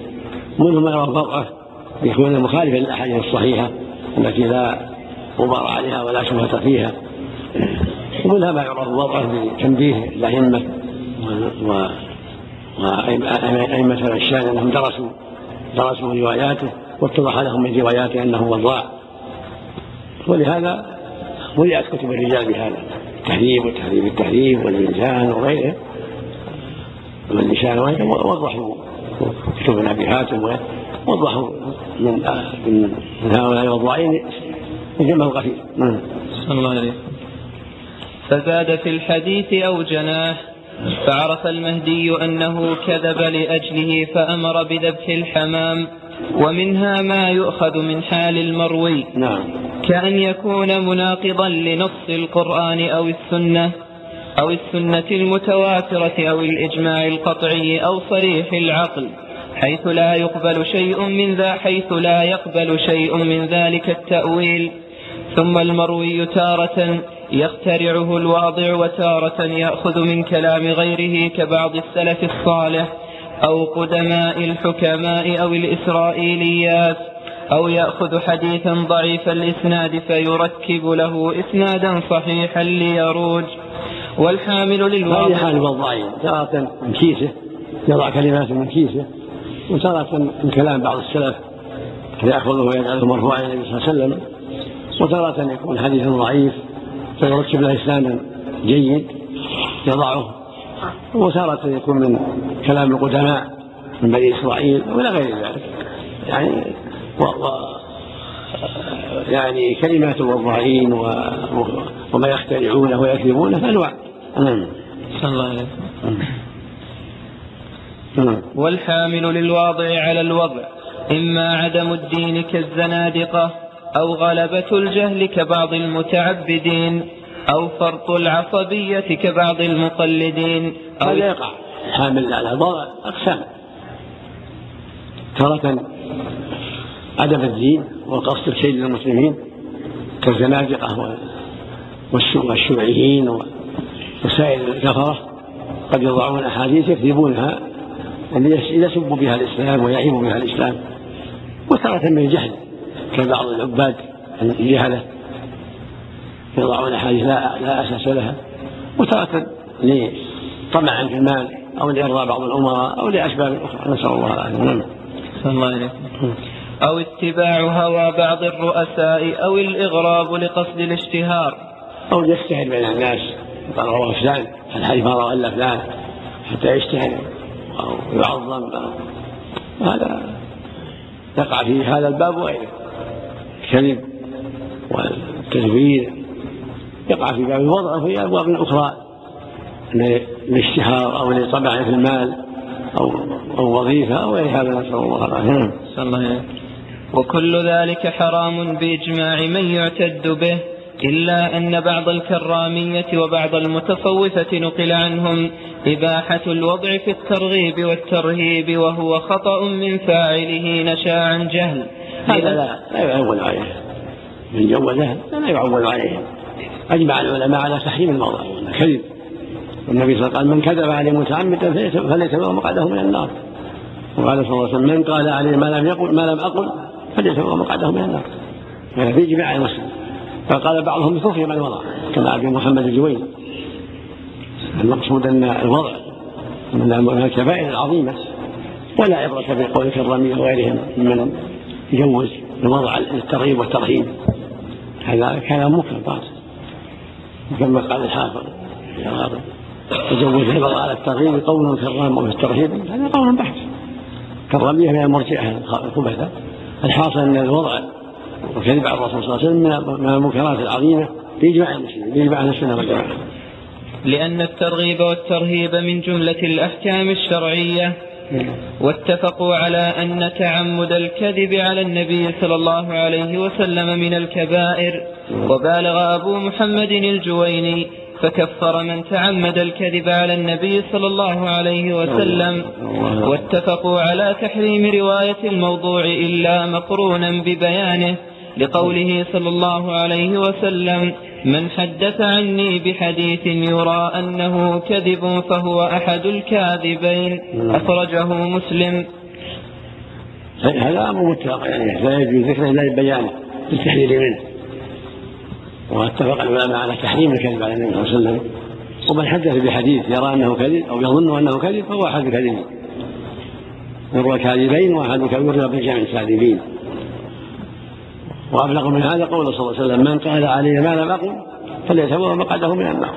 [SPEAKER 2] منهم من يراه وضعه ليكون مخالفا للأحاديث الصحيحة التي لا غبار عليها ولا شبهة فيها. ومنها ما يعرف وضعه بتنبيه الأئمة وأئمة الشان أنهم درسوا درسوا رواياته واتضح لهم من رواياته أنه وضاع. ولهذا ملئت كتب الرجال بهذا التهذيب وتهذيب التهذيب والميزان وغيره. واللسان وضحوا كتب ابي حاتم وضحوا من من هؤلاء الوضاعين جمع الغفير. نعم.
[SPEAKER 1] الله عليه فزاد في الحديث أو جناح فعرف المهدي أنه كذب لأجله فأمر بذبح الحمام ومنها ما يؤخذ من حال المروي.
[SPEAKER 2] نعم.
[SPEAKER 1] كأن يكون مناقضا لنص القرآن أو السنة. أو السنة المتواترة أو الإجماع القطعي أو صريح العقل حيث لا يقبل شيء من ذا حيث لا يقبل شيء من ذلك التأويل. ثم المروي تارة يخترعه الواضع وتارة يأخذ من كلام غيره كبعض السلف الصالح أو قدماء الحكماء أو الإسرائيليات أو يأخذ حديثا ضعيف الإسناد فيركب له إسنادا صحيحا ليروج. والحامل للواضع
[SPEAKER 2] هذه حال الضعيف تارة من كيسه يضع كلمات من كيسه وتارة من كلام بعض السلف فيأخذه ويجعله مرفوعا النبي صلى الله عليه وسلم. وتارة يكون حديث ضعيف فيركب له إسنادا جيد يضعه. وتارة يكون من كلام القدماء من بني إسرائيل وإلى غير ذلك. يعني و و يعني كلمات الوضاعين و... وما يخترعونه ويكذبونه أنواع نعم.
[SPEAKER 1] صلى الله عليه وسلم. والحامل للواضع على الوضع إما عدم الدين كالزنادقة أو غلبة الجهل كبعض المتعبدين أو فرط العصبية كبعض المقلدين
[SPEAKER 2] أو هذا يقع. الحامل على الوضع أقسام. تارة عدم الدين وقصد الشيء للمسلمين كالزنادقة والشيوعيين وسائر الكفرة قد يضعون أحاديث يكذبونها ليسبوا بها الإسلام ويعيبوا بها الإسلام. وتارة من الجهل كبعض العباد الجهلة يضعون أحاديث لا, لا أساس لها. وتارة لطمعا في المال أو لإرضاء بعض الأمراء أو لأسباب أخرى. نسأل الله العافية. نعم.
[SPEAKER 1] الله عليكم أو اتباع هوى بعض الرؤساء أو الإغراب لقصد الاشتهار.
[SPEAKER 2] أو يجتهد بين الناس. قال رواه فلان الحديث ما رواه إلا فلان حتى أو يعظم. هذا يقع في هذا الباب وغيره. الكذب والتزوير يقع في باب الوضع وفي أبواب أخرى من الاشتهار أو لطبع في المال أو أو وظيفة أو غير هذا نسأل الله العافية.
[SPEAKER 1] الله وكل ذلك حرام بإجماع من يعتد به. إلا أن بعض الكرامية وبعض المتصوفة نقل عنهم إباحة الوضع في الترغيب والترهيب وهو خطأ من فاعله نشا عن جهل.
[SPEAKER 2] هذا لا, لا يعول عليه. من جوزه لا يعول عليه. أجمع العلماء على تحريم الموضع. الكذب والنبي صلى الله عليه وسلم من كذب عليه متعمدا فليتبوأ مقعده من النار. وقال صلى الله عليه وسلم من قال عليه ما لم يقل ما لم أقل فليتبوأ مقعده من النار. هذا في جماع المسلم فقال بعضهم بكفر من وضع كما أبي محمد الجويني. المقصود أن الوضع من الكبائر العظيمة ولا عبرة بقول الكرامية وغيرهم ممن يجوز الوضع للترغيب والترهيب. هذا كلام مكر باطل. كما قال الحافظ تزوج البغض على الترغيب قول كرام وفي الترهيب هذا قول بحث كالرمية من المرجئة الخبثة الحاصل أن الوضع والكذب على الرسول صلى الله عليه وسلم من المنكرات العظيمة بإجماع المسلمين بإجماع أهل السنة والجماعة.
[SPEAKER 1] لأن الترغيب والترهيب من جملة الأحكام الشرعية. واتفقوا على أن تعمد الكذب على النبي صلى الله عليه وسلم من الكبائر. وبالغ أبو محمد الجويني فكفر من تعمد الكذب على النبي صلى الله عليه وسلم. واتفقوا على تحريم رواية الموضوع إلا مقرونا ببيانه. لقوله صلى الله عليه وسلم من حدث عني بحديث يرى أنه كذب فهو أحد الكاذبين. أخرجه مسلم.
[SPEAKER 2] هذا أمر متفق يعني لا يجوز ذكره إلا ببيانه بالتحذير منه. واتفق العلماء على تحريم الكذب على النبي صلى الله عليه وسلم. ومن حدث بحديث يرى أنه كذب أو يظن أنه كذب فهو أحد الكاذبين. يروى كاذبين وأحد يروى بالجمع الكاذبين. وأبلغ من هذا قول صلى الله عليه وسلم من قال علي ما لم أقل فليتبوأ مقعده من النار.